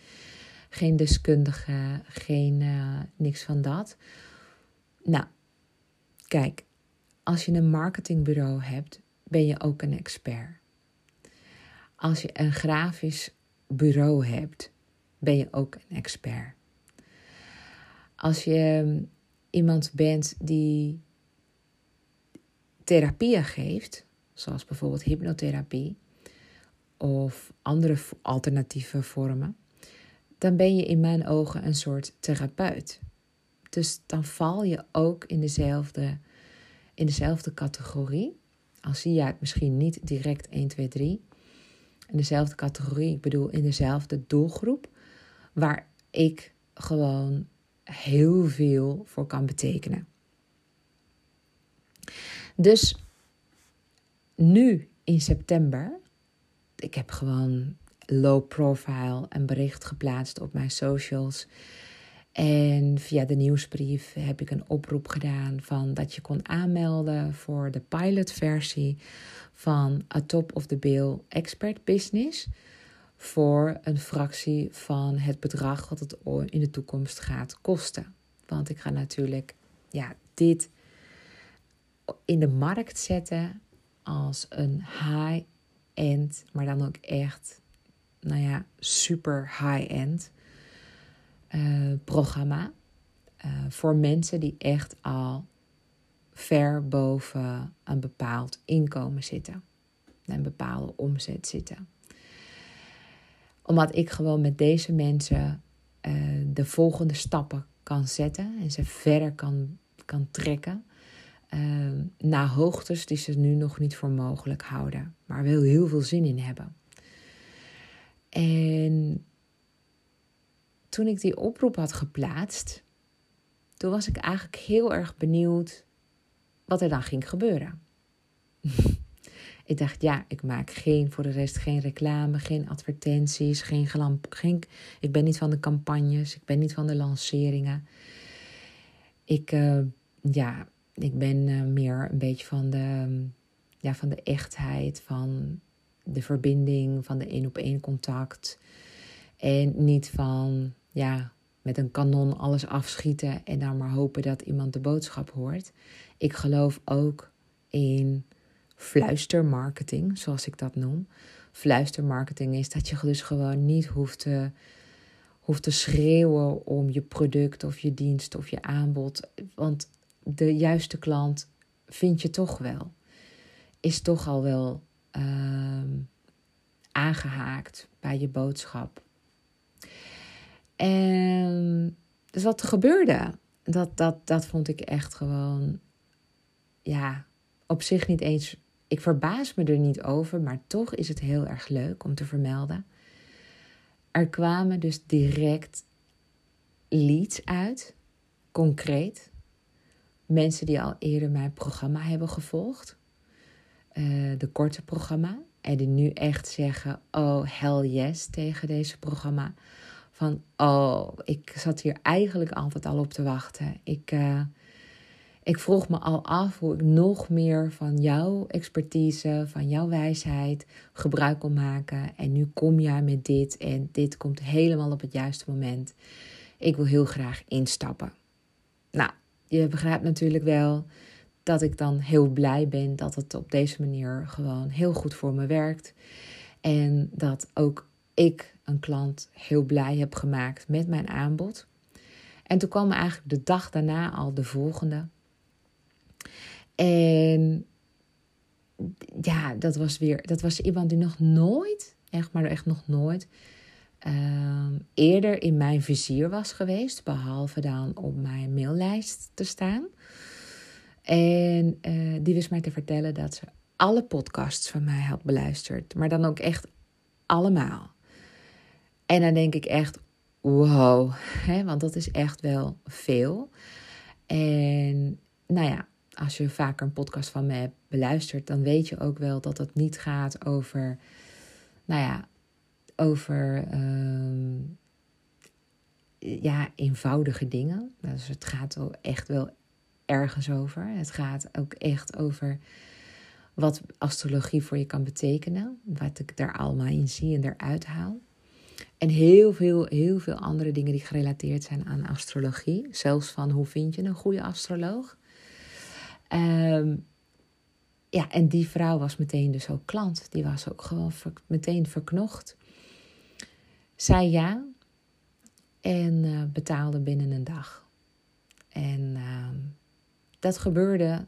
geen deskundige, geen uh, niks van dat. Nou, kijk, als je een marketingbureau hebt, ben je ook een expert. Als je een grafisch bureau hebt, ben je ook een expert. Als je um, iemand bent die therapieën geeft, zoals bijvoorbeeld hypnotherapie of andere alternatieve vormen, dan ben je in mijn ogen een soort therapeut. Dus dan val je ook in dezelfde, in dezelfde categorie. Al zie je het misschien niet direct 1, 2, 3. In dezelfde categorie, ik bedoel in dezelfde doelgroep, waar ik gewoon heel veel voor kan betekenen. Dus nu in september, ik heb gewoon low profile een bericht geplaatst op mijn socials. En via de nieuwsbrief heb ik een oproep gedaan van dat je kon aanmelden voor de pilotversie van A Top of the Bill Expert Business. Voor een fractie van het bedrag wat het in de toekomst gaat kosten. Want ik ga natuurlijk ja, dit in de markt zetten als een high high-end, maar dan ook echt, nou ja, super high-end uh, programma. Uh, voor mensen die echt al ver boven een bepaald inkomen zitten. Een bepaalde omzet zitten. Omdat ik gewoon met deze mensen uh, de volgende stappen kan zetten en ze verder kan, kan trekken. Uh, naar hoogtes die ze nu nog niet voor mogelijk houden, maar wel heel veel zin in hebben. En toen ik die oproep had geplaatst, toen was ik eigenlijk heel erg benieuwd wat er dan ging gebeuren. ik dacht, ja, ik maak geen, voor de rest geen reclame, geen advertenties, geen gelamp. Geen, ik ben niet van de campagnes, ik ben niet van de lanceringen. Ik, uh, ja, ik ben uh, meer een beetje van de, ja, van de echtheid, van de verbinding, van de één op één contact. En niet van, ja, met een kanon alles afschieten en dan maar hopen dat iemand de boodschap hoort. Ik geloof ook in fluistermarketing, zoals ik dat noem. Fluistermarketing is dat je dus gewoon niet hoeft te, hoeft te schreeuwen om je product of je dienst of je aanbod. Want de juiste klant vind je toch wel. Is toch al wel uh, aangehaakt bij je boodschap. En dus wat er gebeurde, dat, dat, dat vond ik echt gewoon, ja, op zich niet eens. Ik verbaas me er niet over, maar toch is het heel erg leuk om te vermelden. Er kwamen dus direct leads uit, concreet. Mensen die al eerder mijn programma hebben gevolgd, uh, de korte programma, en die nu echt zeggen: Oh, hell yes tegen deze programma van, oh, ik zat hier eigenlijk altijd al op te wachten. Ik, uh, ik vroeg me al af hoe ik nog meer van jouw expertise, van jouw wijsheid gebruik kon maken. En nu kom jij met dit en dit komt helemaal op het juiste moment. Ik wil heel graag instappen. Nou, je begrijpt natuurlijk wel dat ik dan heel blij ben dat het op deze manier gewoon heel goed voor me werkt. En dat ook ik een klant heel blij heb gemaakt met mijn aanbod. En toen kwam eigenlijk de dag daarna al de volgende. En ja, dat was weer, dat was iemand die nog nooit, echt maar echt nog nooit, uh, eerder in mijn vizier was geweest, behalve dan op mijn maillijst te staan. En uh, die wist mij te vertellen dat ze alle podcasts van mij had beluisterd, maar dan ook echt allemaal. En dan denk ik echt, wow, hè, want dat is echt wel veel. En nou ja, als je vaker een podcast van me hebt beluisterd, dan weet je ook wel dat het niet gaat over, nou ja, over ehm, ja, eenvoudige dingen. Dus het gaat echt wel ergens over. Het gaat ook echt over wat astrologie voor je kan betekenen. Wat ik daar allemaal in zie en eruit haal. En heel veel, heel veel andere dingen die gerelateerd zijn aan astrologie. Zelfs van hoe vind je een goede astroloog. Um, ja, en die vrouw was meteen dus ook klant. Die was ook gewoon meteen verknocht. Zei ja en uh, betaalde binnen een dag. En uh, dat gebeurde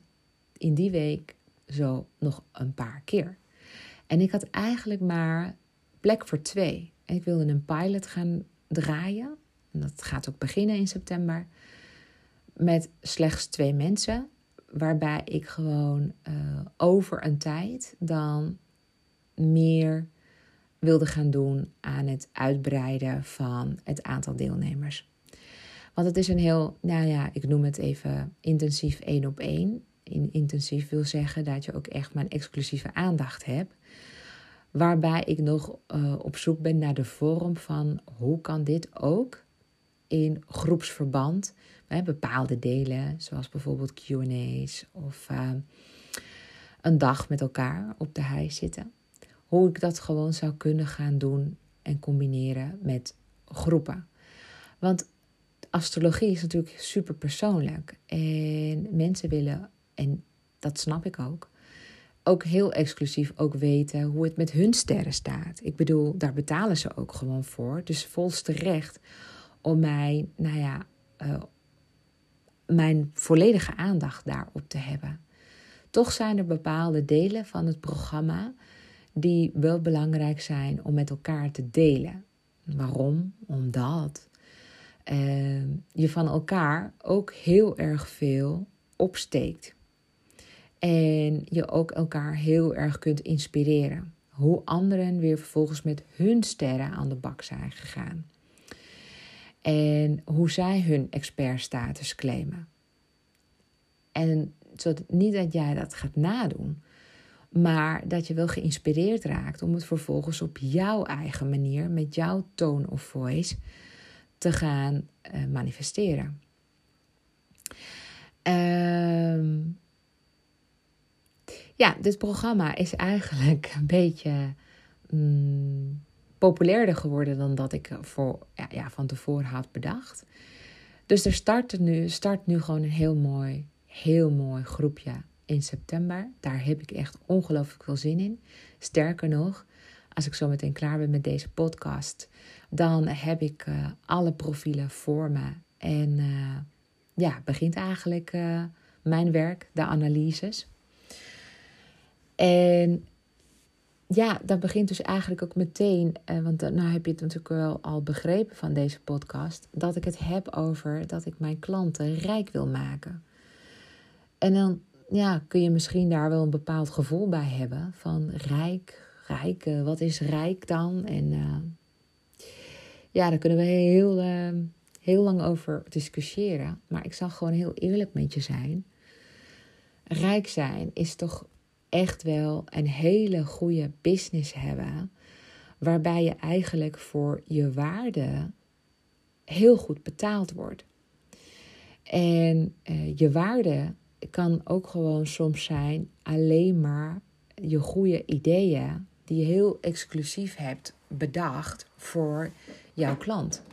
in die week zo nog een paar keer. En ik had eigenlijk maar plek voor twee. Ik wilde een pilot gaan draaien. En dat gaat ook beginnen in september. Met slechts twee mensen. Waarbij ik gewoon uh, over een tijd dan meer wilde gaan doen aan het uitbreiden van het aantal deelnemers. Want het is een heel, nou ja, ik noem het even intensief één op één. In intensief wil zeggen dat je ook echt mijn exclusieve aandacht hebt. Waarbij ik nog uh, op zoek ben naar de vorm van hoe kan dit ook in groepsverband bij bepaalde delen, zoals bijvoorbeeld QA's of uh, een dag met elkaar op de hei zitten. Hoe ik dat gewoon zou kunnen gaan doen en combineren met groepen. Want astrologie is natuurlijk super persoonlijk en mensen willen, en dat snap ik ook, ook heel exclusief ook weten hoe het met hun sterren staat. Ik bedoel, daar betalen ze ook gewoon voor. Dus volste recht om mij, nou ja, uh, mijn volledige aandacht daarop te hebben. Toch zijn er bepaalde delen van het programma die wel belangrijk zijn om met elkaar te delen. Waarom? Omdat uh, je van elkaar ook heel erg veel opsteekt. En je ook elkaar heel erg kunt inspireren. Hoe anderen weer vervolgens met hun sterren aan de bak zijn gegaan. En hoe zij hun expertstatus claimen. En zodat, niet dat jij dat gaat nadoen, maar dat je wel geïnspireerd raakt om het vervolgens op jouw eigen manier, met jouw tone of voice, te gaan uh, manifesteren. Ehm, ja, dit programma is eigenlijk een beetje mm, populairder geworden dan dat ik voor, ja, ja, van tevoren had bedacht. Dus er start nu, start nu gewoon een heel mooi, heel mooi groepje in september. Daar heb ik echt ongelooflijk veel zin in. Sterker nog, als ik zo meteen klaar ben met deze podcast, dan heb ik uh, alle profielen voor me. En uh, ja, begint eigenlijk uh, mijn werk, de analyses. En ja, dat begint dus eigenlijk ook meteen, eh, want nou heb je het natuurlijk wel al begrepen van deze podcast, dat ik het heb over dat ik mijn klanten rijk wil maken. En dan ja, kun je misschien daar wel een bepaald gevoel bij hebben van rijk, rijk, uh, wat is rijk dan? En uh, ja, daar kunnen we heel, uh, heel lang over discussiëren. Maar ik zal gewoon heel eerlijk met je zijn. Rijk zijn is toch echt wel een hele goede business hebben. Waarbij je eigenlijk voor je waarde heel goed betaald wordt. En je waarde kan ook gewoon soms zijn alleen maar je goede ideeën die je heel exclusief hebt bedacht voor jouw klant.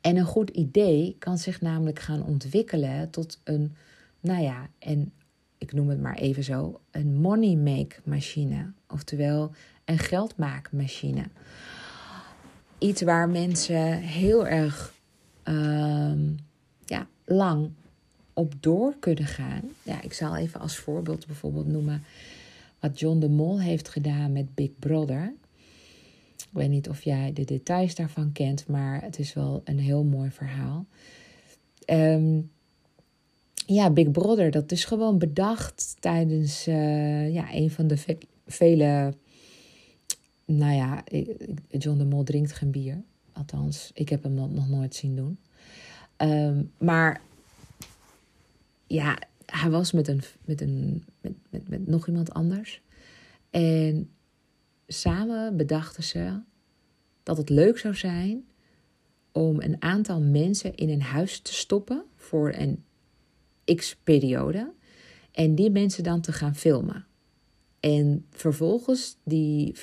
En een goed idee kan zich namelijk gaan ontwikkelen tot een, nou ja, en ik noem het maar even zo, een money make machine. Oftewel een geldmaakmachine. Iets waar mensen heel erg uh, ja, lang op door kunnen gaan. Ja, ik zal even als voorbeeld bijvoorbeeld noemen wat John de Mol heeft gedaan met Big Brother. Ik weet niet of jij de details daarvan kent, maar het is wel een heel mooi verhaal. Um, ja, Big Brother, dat is gewoon bedacht tijdens uh, ja, een van de ve vele. Nou ja, John de Mol drinkt geen bier. Althans, ik heb hem nog nooit zien doen. Um, maar ja, hij was met, een, met, een, met, met, nog iemand anders. En samen bedachten ze dat het leuk zou zijn om een aantal mensen in een huis te stoppen voor een x periode. En die mensen dan te gaan filmen. En vervolgens die,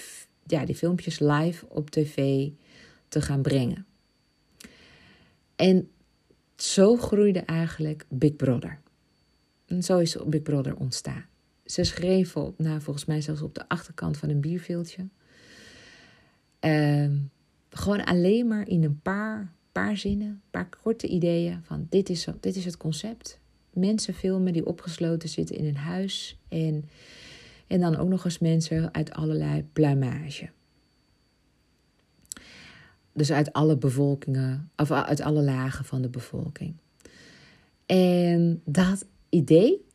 ja, die filmpjes live op tv te gaan brengen. En zo groeide eigenlijk Big Brother. En zo is Big Brother ontstaan. Ze schreven op, nou, volgens mij zelfs op de achterkant van een bierveeltje. Uh, gewoon alleen maar in een paar, paar zinnen, een paar korte ideeën van dit is, dit is het concept mensen filmen die opgesloten zitten in een huis. En, en dan ook nog eens mensen uit allerlei pluimage. Dus uit alle bevolkingen, of uit alle lagen van de bevolking. En dat idee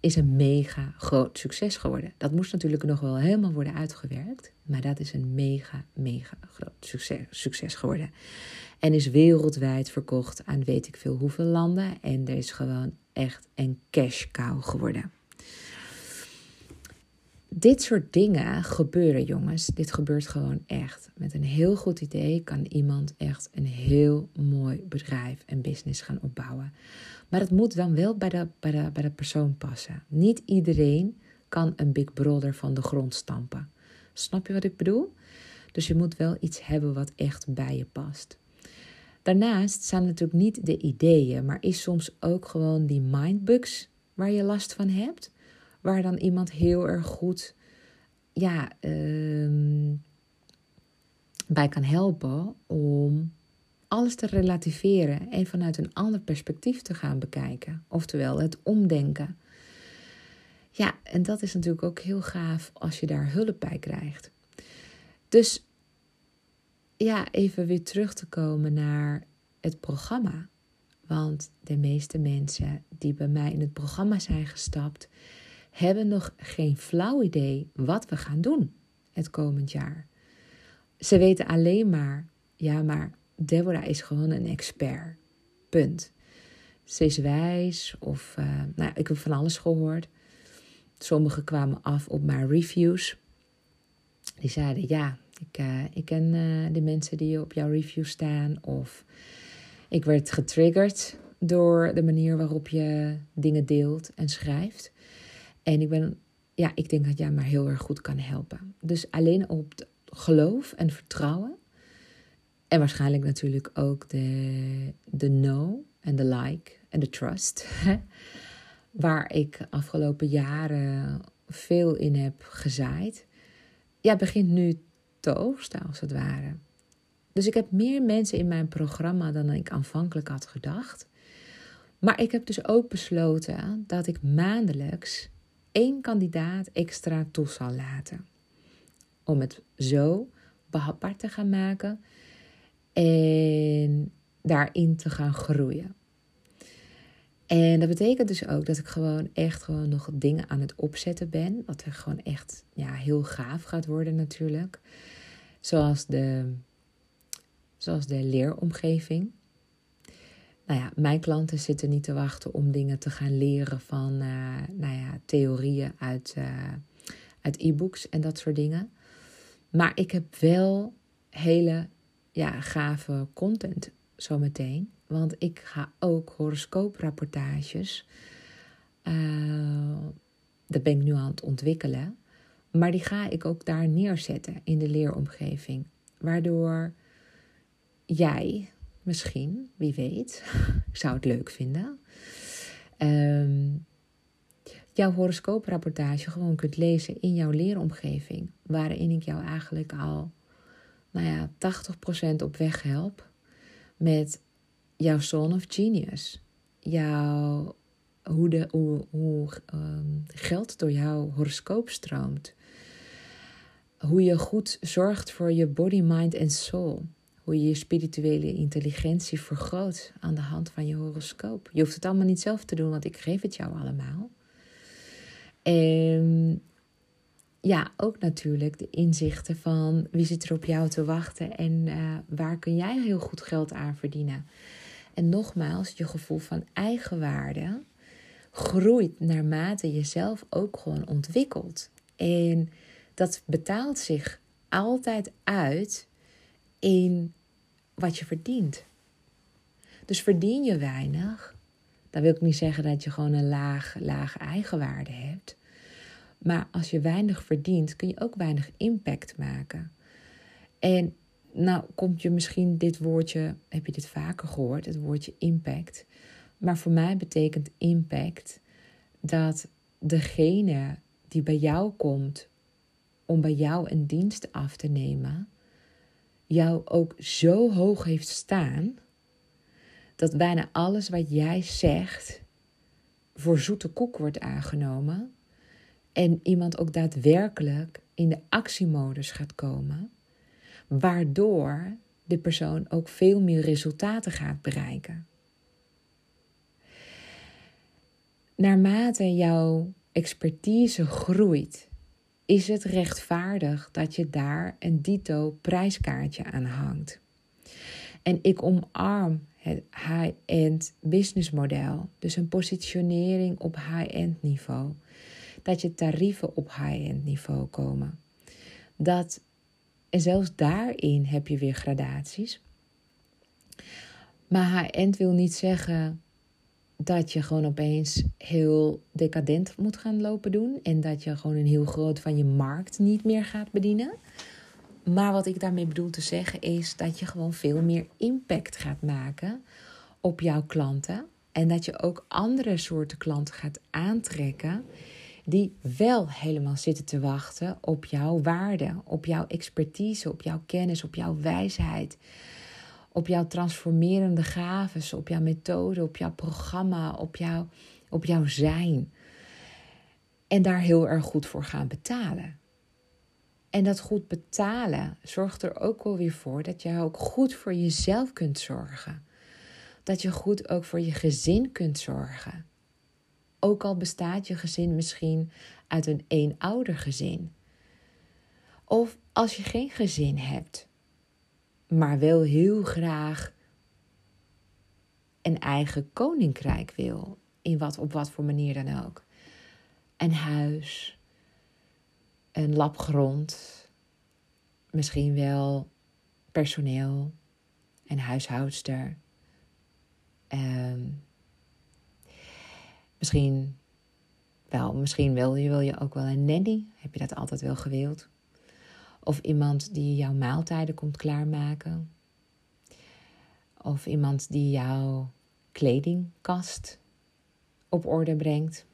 is een mega groot succes geworden. Dat moest natuurlijk nog wel helemaal worden uitgewerkt. Maar dat is een mega, mega groot succes, succes geworden. En is wereldwijd verkocht aan weet ik veel hoeveel landen. En er is gewoon echt een cash cow geworden. Dit soort dingen gebeuren, jongens. Dit gebeurt gewoon echt. Met een heel goed idee kan iemand echt een heel mooi bedrijf en business gaan opbouwen. Maar het moet dan wel bij de, bij de, bij de persoon passen. Niet iedereen kan een Big Brother van de grond stampen. Snap je wat ik bedoel? Dus je moet wel iets hebben wat echt bij je past. Daarnaast zijn natuurlijk niet de ideeën, maar is soms ook gewoon die mindbugs waar je last van hebt. Waar dan iemand heel erg goed ja, ehm, bij kan helpen om alles te relativeren en vanuit een ander perspectief te gaan bekijken. Oftewel het omdenken. Ja, en dat is natuurlijk ook heel gaaf als je daar hulp bij krijgt. Dus ja, even weer terug te komen naar het programma. Want de meeste mensen die bij mij in het programma zijn gestapt, hebben nog geen flauw idee wat we gaan doen het komend jaar. Ze weten alleen maar, ja, maar Deborah is gewoon een expert. Punt. Ze is wijs of, uh, nou, ik heb van alles gehoord. Sommigen kwamen af op mijn reviews. Die zeiden, ja, ik, uh, ik ken uh, de mensen die op jouw review staan. Of ik werd getriggerd door de manier waarop je dingen deelt en schrijft. En ik ben, ja, ik denk dat jij maar heel erg goed kan helpen. Dus alleen op geloof en vertrouwen. En waarschijnlijk natuurlijk ook de, de know en de like en de trust. Waar ik afgelopen jaren veel in heb gezaaid. Ja, begint nu te oogsten als het ware. Dus ik heb meer mensen in mijn programma dan ik aanvankelijk had gedacht. Maar ik heb dus ook besloten dat ik maandelijks één kandidaat extra toe zal laten. Om het zo behapbaar te gaan maken en daarin te gaan groeien. En dat betekent dus ook dat ik gewoon echt gewoon nog dingen aan het opzetten ben. Wat er gewoon echt ja, heel gaaf gaat worden natuurlijk. Zoals de, zoals de leeromgeving. Nou ja, mijn klanten zitten niet te wachten om dingen te gaan leren van uh, nou ja, theorieën uit, uh, uit e-books en dat soort dingen. Maar ik heb wel hele ja, gave content zometeen. Want ik ga ook horoscooprapportages. Uh, dat ben ik nu aan het ontwikkelen. Maar die ga ik ook daar neerzetten in de leeromgeving. Waardoor jij misschien, wie weet, ik zou het leuk vinden, um, jouw horoscooprapportage gewoon kunt lezen in jouw leeromgeving. Waarin ik jou eigenlijk al, nou ja, 80% op weg help met jouw Son of Genius. Jouw, hoe, de, hoe, hoe um, geld door jouw horoscoop stroomt. Hoe je goed zorgt voor je body, mind en soul. Hoe je je spirituele intelligentie vergroot aan de hand van je horoscoop. Je hoeft het allemaal niet zelf te doen, want ik geef het jou allemaal. En ja, ook natuurlijk de inzichten van wie zit er op jou te wachten en uh, waar kun jij heel goed geld aan verdienen. En nogmaals, je gevoel van eigenwaarde groeit naarmate je zelf ook gewoon ontwikkelt. En dat betaalt zich altijd uit in wat je verdient. Dus verdien je weinig, dan wil ik niet zeggen dat je gewoon een laag, lage eigenwaarde hebt. Maar als je weinig verdient, kun je ook weinig impact maken. En nou komt je misschien dit woordje, heb je dit vaker gehoord, het woordje impact. Maar voor mij betekent impact dat degene die bij jou komt om bij jou een dienst af te nemen, jou ook zo hoog heeft staan dat bijna alles wat jij zegt voor zoete koek wordt aangenomen en iemand ook daadwerkelijk in de actiemodus gaat komen, waardoor de persoon ook veel meer resultaten gaat bereiken. Naarmate jouw expertise groeit, is het rechtvaardig dat je daar een dito prijskaartje aan hangt. En ik omarm het high-end businessmodel, dus een positionering op high-end niveau. Dat je tarieven op high-end niveau komen. Dat, en zelfs daarin heb je weer gradaties. Maar high-end wil niet zeggen dat je gewoon opeens heel decadent moet gaan lopen doen. En dat je gewoon een heel groot van je markt niet meer gaat bedienen. Maar wat ik daarmee bedoel te zeggen is dat je gewoon veel meer impact gaat maken op jouw klanten. En dat je ook andere soorten klanten gaat aantrekken die wel helemaal zitten te wachten op jouw waarde, op jouw expertise, op jouw kennis, op jouw wijsheid, op jouw transformerende gaven, op jouw methode, op jouw programma, op jouw, op jouw zijn. En daar heel erg goed voor gaan betalen. En dat goed betalen zorgt er ook wel weer voor dat je ook goed voor jezelf kunt zorgen. Dat je goed ook voor je gezin kunt zorgen. Ook al bestaat je gezin misschien uit een eenoudergezin. Of als je geen gezin hebt, maar wel heel graag een eigen koninkrijk wil, in wat, op wat voor manier dan ook. Een huis, een lap grond, misschien wel personeel, een huishoudster. Um, misschien wel, misschien wil je, wil je ook wel een nanny. Heb je dat altijd wel gewild? Of iemand die jouw maaltijden komt klaarmaken. Of iemand die jouw kledingkast op orde brengt.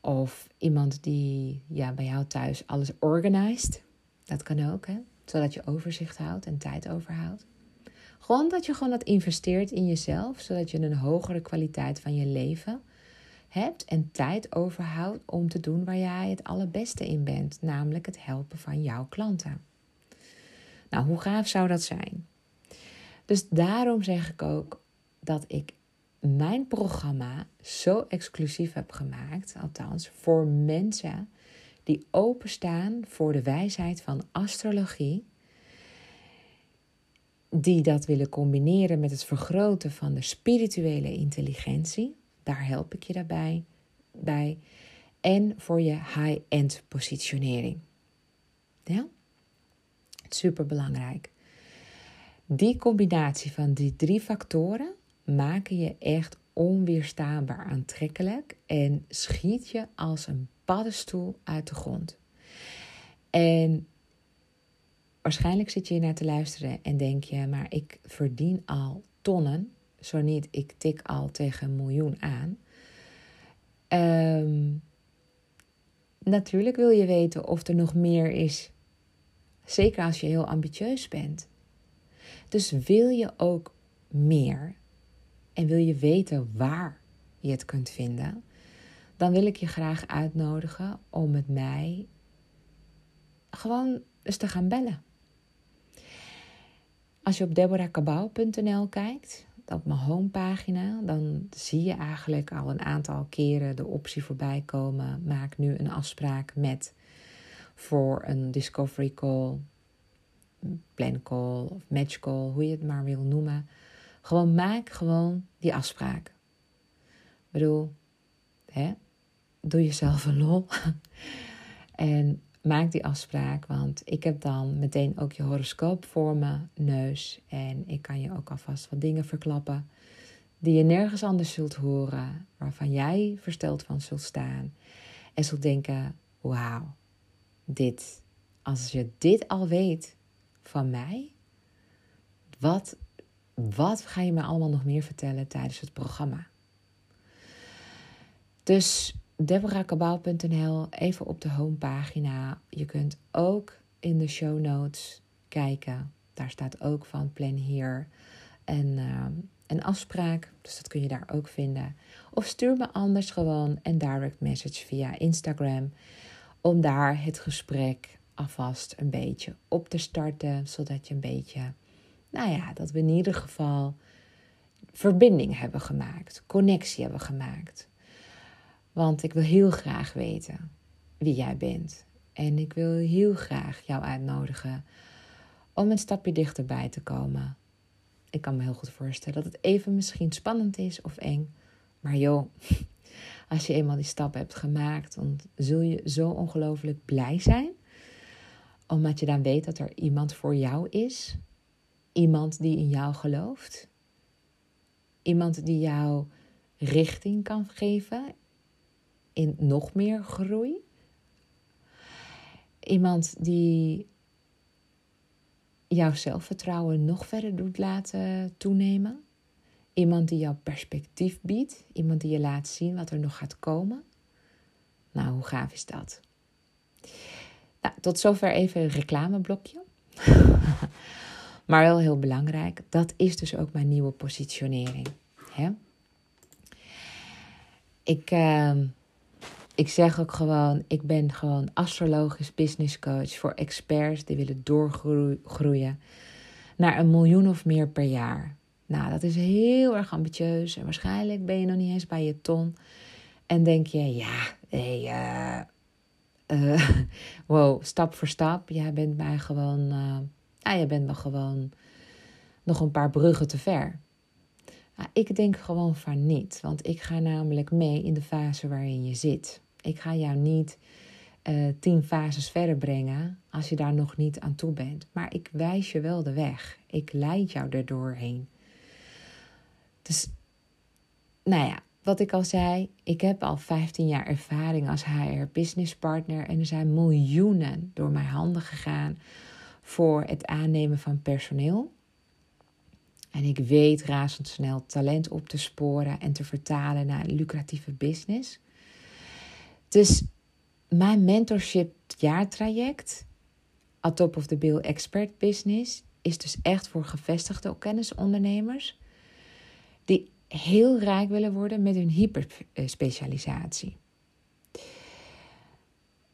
Of iemand die ja, bij jou thuis alles organiseert. Dat kan ook, hè? Zodat je overzicht houdt en tijd overhoudt. Gewoon dat je gewoon dat investeert in jezelf, zodat je een hogere kwaliteit van je leven hebt en tijd overhoudt om te doen waar jij het allerbeste in bent, namelijk het helpen van jouw klanten. Nou, hoe gaaf zou dat zijn? Dus daarom zeg ik ook dat ik mijn programma zo exclusief heb gemaakt, althans voor mensen die openstaan voor de wijsheid van astrologie, die dat willen combineren met het vergroten van de spirituele intelligentie. Daar help ik je daarbij bij. En voor je high-end positionering. Ja? Super belangrijk. Die combinatie van die drie factoren maken je echt onweerstaanbaar aantrekkelijk en schiet je als een paddenstoel uit de grond. En waarschijnlijk zit je hier naar te luisteren en denk je, maar ik verdien al tonnen, zo niet, ik tik al tegen een miljoen aan. Um, natuurlijk wil je weten of er nog meer is, zeker als je heel ambitieus bent. Dus wil je ook meer en wil je weten waar je het kunt vinden, dan wil ik je graag uitnodigen om met mij gewoon eens te gaan bellen. Als je op deborahkabau.nl kijkt, op mijn homepagina, dan zie je eigenlijk al een aantal keren de optie voorbij komen. Maak nu een afspraak met voor een discovery call, plan call of match call, hoe je het maar wil noemen. Gewoon maak gewoon die afspraak. Ik bedoel, hè? doe jezelf een lol. en maak die afspraak, want ik heb dan meteen ook je horoscoop voor me neus. En ik kan je ook alvast wat dingen verklappen die je nergens anders zult horen, waarvan jij versteld van zult staan. En zult denken, wauw, dit, als je dit al weet van mij, wat, wat ga je me allemaal nog meer vertellen tijdens het programma? Dus deborahkabau.nl, even op de homepagina. Je kunt ook in de show notes kijken. Daar staat ook van plan hier en uh, een afspraak. Dus dat kun je daar ook vinden. Of stuur me anders gewoon een direct message via Instagram. Om daar het gesprek alvast een beetje op te starten. Zodat je een beetje, nou ja, dat we in ieder geval verbinding hebben gemaakt. Connectie hebben gemaakt. Want ik wil heel graag weten wie jij bent. En ik wil heel graag jou uitnodigen om een stapje dichterbij te komen. Ik kan me heel goed voorstellen dat het even misschien spannend is of eng. Maar joh, als je eenmaal die stap hebt gemaakt, dan zul je zo ongelooflijk blij zijn. Omdat je dan weet dat er iemand voor jou is. Iemand die in jou gelooft. Iemand die jou richting kan geven in nog meer groei. Iemand die jouw zelfvertrouwen nog verder doet laten toenemen. Iemand die jouw perspectief biedt. Iemand die je laat zien wat er nog gaat komen. Nou, hoe gaaf is dat? Nou, tot zover even een reclameblokje. maar wel heel belangrijk. Dat is dus ook mijn nieuwe positionering. Hè? Ik, uh, ik zeg ook gewoon, ik ben gewoon astrologisch business coach voor experts die willen doorgroeien naar een miljoen of meer per jaar. Nou, dat is heel erg ambitieus en waarschijnlijk ben je nog niet eens bij je ton. En denk je, ja, hey, uh, wow, stap voor stap. Jij bent mij gewoon, uh, ja, jij bent me gewoon nog een paar bruggen te ver. Nou, ik denk gewoon van niet, want ik ga namelijk mee in de fase waarin je zit. Ik ga jou niet uh, tien fases verder brengen als je daar nog niet aan toe bent. Maar ik wijs je wel de weg. Ik leid jou er doorheen. Dus, nou ja, wat ik al zei, ik heb al 15 jaar ervaring als HR business partner en er zijn miljoenen door mijn handen gegaan voor het aannemen van personeel. En ik weet razendsnel talent op te sporen en te vertalen naar een lucratieve business. Dus mijn mentorship jaartraject, A Top of the Bill Expert Business, is dus echt voor gevestigde kennisondernemers die heel rijk willen worden met hun hyperspecialisatie.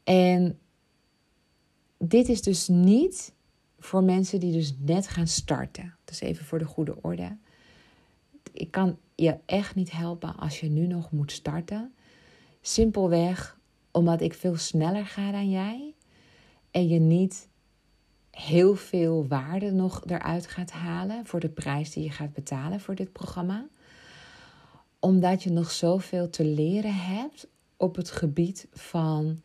En dit is dus niet voor mensen die dus net gaan starten. Dus even voor de goede orde. Ik kan je echt niet helpen als je nu nog moet starten. Simpelweg omdat ik veel sneller ga dan jij en je niet heel veel waarde nog eruit gaat halen voor de prijs die je gaat betalen voor dit programma. Omdat je nog zoveel te leren hebt op het gebied van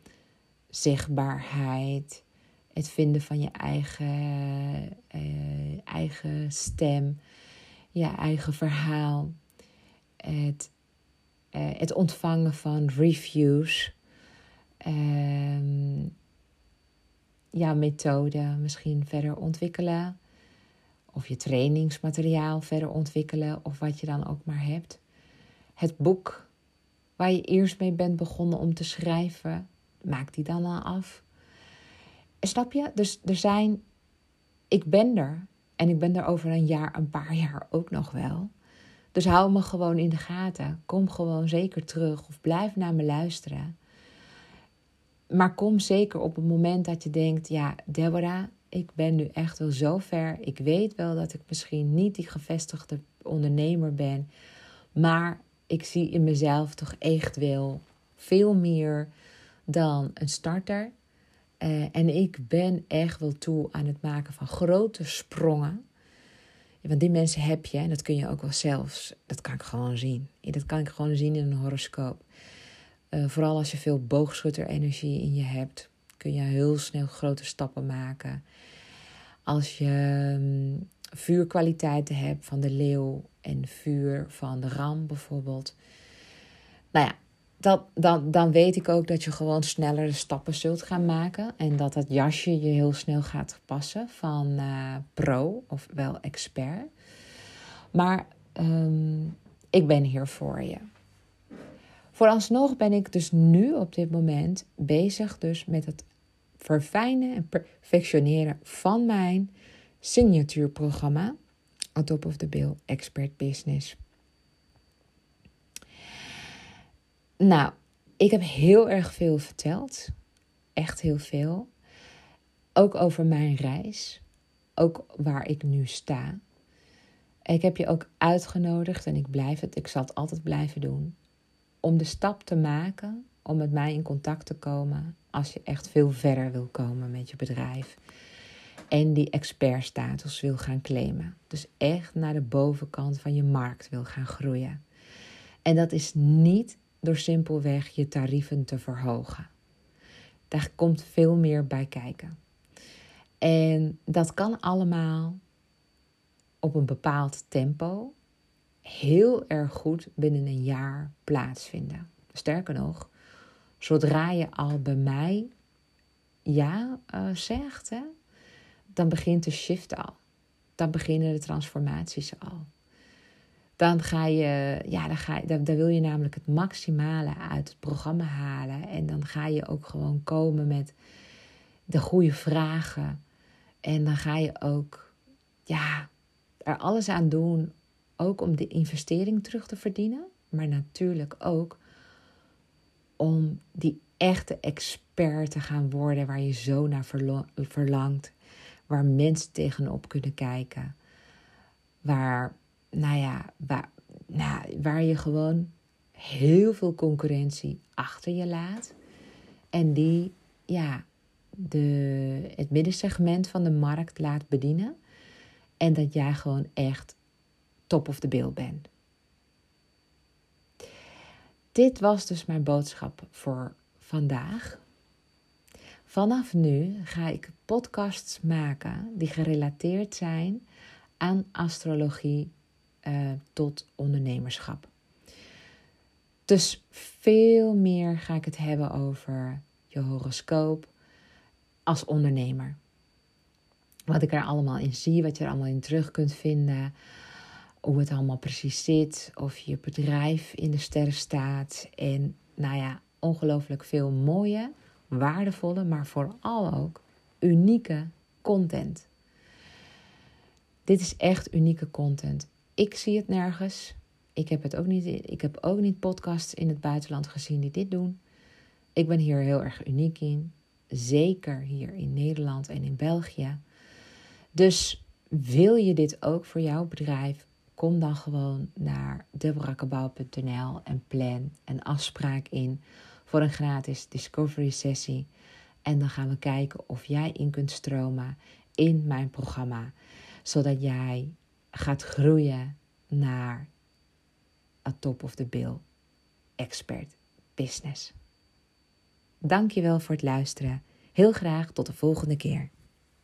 zichtbaarheid, het vinden van je eigen, uh, eigen stem, je eigen verhaal, het, het ontvangen van reviews um, jouw methode misschien verder ontwikkelen. Of je trainingsmateriaal verder ontwikkelen. Of wat je dan ook maar hebt. Het boek waar je eerst mee bent begonnen om te schrijven. Maak die dan al af. Snap je? Dus er zijn. Ik ben er. En ik ben er over een jaar, een paar jaar ook nog wel. Dus hou me gewoon in de gaten. Kom gewoon zeker terug of blijf naar me luisteren. Maar kom zeker op het moment dat je denkt: ja, Deborah, ik ben nu echt wel zo ver. Ik weet wel dat ik misschien niet die gevestigde ondernemer ben. Maar ik zie in mezelf toch echt wel veel meer dan een starter. Uh, en ik ben echt wel toe aan het maken van grote sprongen. Want die mensen heb je en dat kun je ook wel zelfs. Dat kan ik gewoon zien. Dat kan ik gewoon zien in een horoscoop. Uh, vooral als je veel boogschutterenergie in je hebt, kun je heel snel grote stappen maken. Als je um, vuurkwaliteiten hebt van de leeuw en vuur van de ram bijvoorbeeld. Nou ja, dat, dan, dan weet ik ook dat je gewoon snellere stappen zult gaan maken. En dat dat jasje je heel snel gaat passen van uh, pro of wel expert. Maar um, ik ben hier voor je. Vooralsnog ben ik dus nu op dit moment bezig dus met het verfijnen en perfectioneren van mijn signatuurprogramma On Top of the Bill Expert Business. Nou, ik heb heel erg veel verteld. Echt heel veel. Ook over mijn reis. Ook waar ik nu sta. Ik heb je ook uitgenodigd en ik blijf het, ik zal het altijd blijven doen om de stap te maken om met mij in contact te komen als je echt veel verder wil komen met je bedrijf. En die expertstatus wil gaan claimen. Dus echt naar de bovenkant van je markt wil gaan groeien. En dat is niet door simpelweg je tarieven te verhogen. Daar komt veel meer bij kijken. En dat kan allemaal op een bepaald tempo heel erg goed binnen een jaar plaatsvinden. Sterker nog, zodra je al bij mij ja uh, zegt, hè, dan begint de shift al. Dan beginnen de transformaties al. Dan ga je, ja, dan, ga dan, dan wil je namelijk het maximale uit het programma halen. En dan ga je ook gewoon komen met de goede vragen. En dan ga je ook, ja, er alles aan doen, ook om de investering terug te verdienen. Maar natuurlijk ook om die echte expert te gaan worden waar je zo naar verlangt. Waar mensen tegenop kunnen kijken. Waar, nou ja, waar, nou, waar je gewoon heel veel concurrentie achter je laat. En die, ja, de, het middensegment van de markt laat bedienen. En dat jij gewoon echt top of the bill bent. Dit was dus mijn boodschap voor vandaag. Vanaf nu ga ik podcasts maken die gerelateerd zijn aan astrologie uh, tot ondernemerschap. Dus veel meer ga ik het hebben over je horoscoop als ondernemer. Wat ik er allemaal in zie, wat je er allemaal in terug kunt vinden hoe het allemaal precies zit, of je bedrijf in de sterren staat. En nou ja, ongelooflijk veel mooie, waardevolle, maar vooral ook unieke content. Dit is echt unieke content. Ik zie het nergens. Ik heb, het ook niet, ik heb ook niet podcasts in het buitenland gezien die dit doen. Ik ben hier heel erg uniek in. Zeker hier in Nederland en in België. Dus wil je dit ook voor jouw bedrijf? kom dan gewoon naar debrakabouw.nl en plan een afspraak in voor een gratis discovery sessie. En dan gaan we kijken of jij in kunt stromen in mijn programma, zodat jij gaat groeien naar a top of the bill expert business. Dankjewel voor het luisteren. Heel graag tot de volgende keer.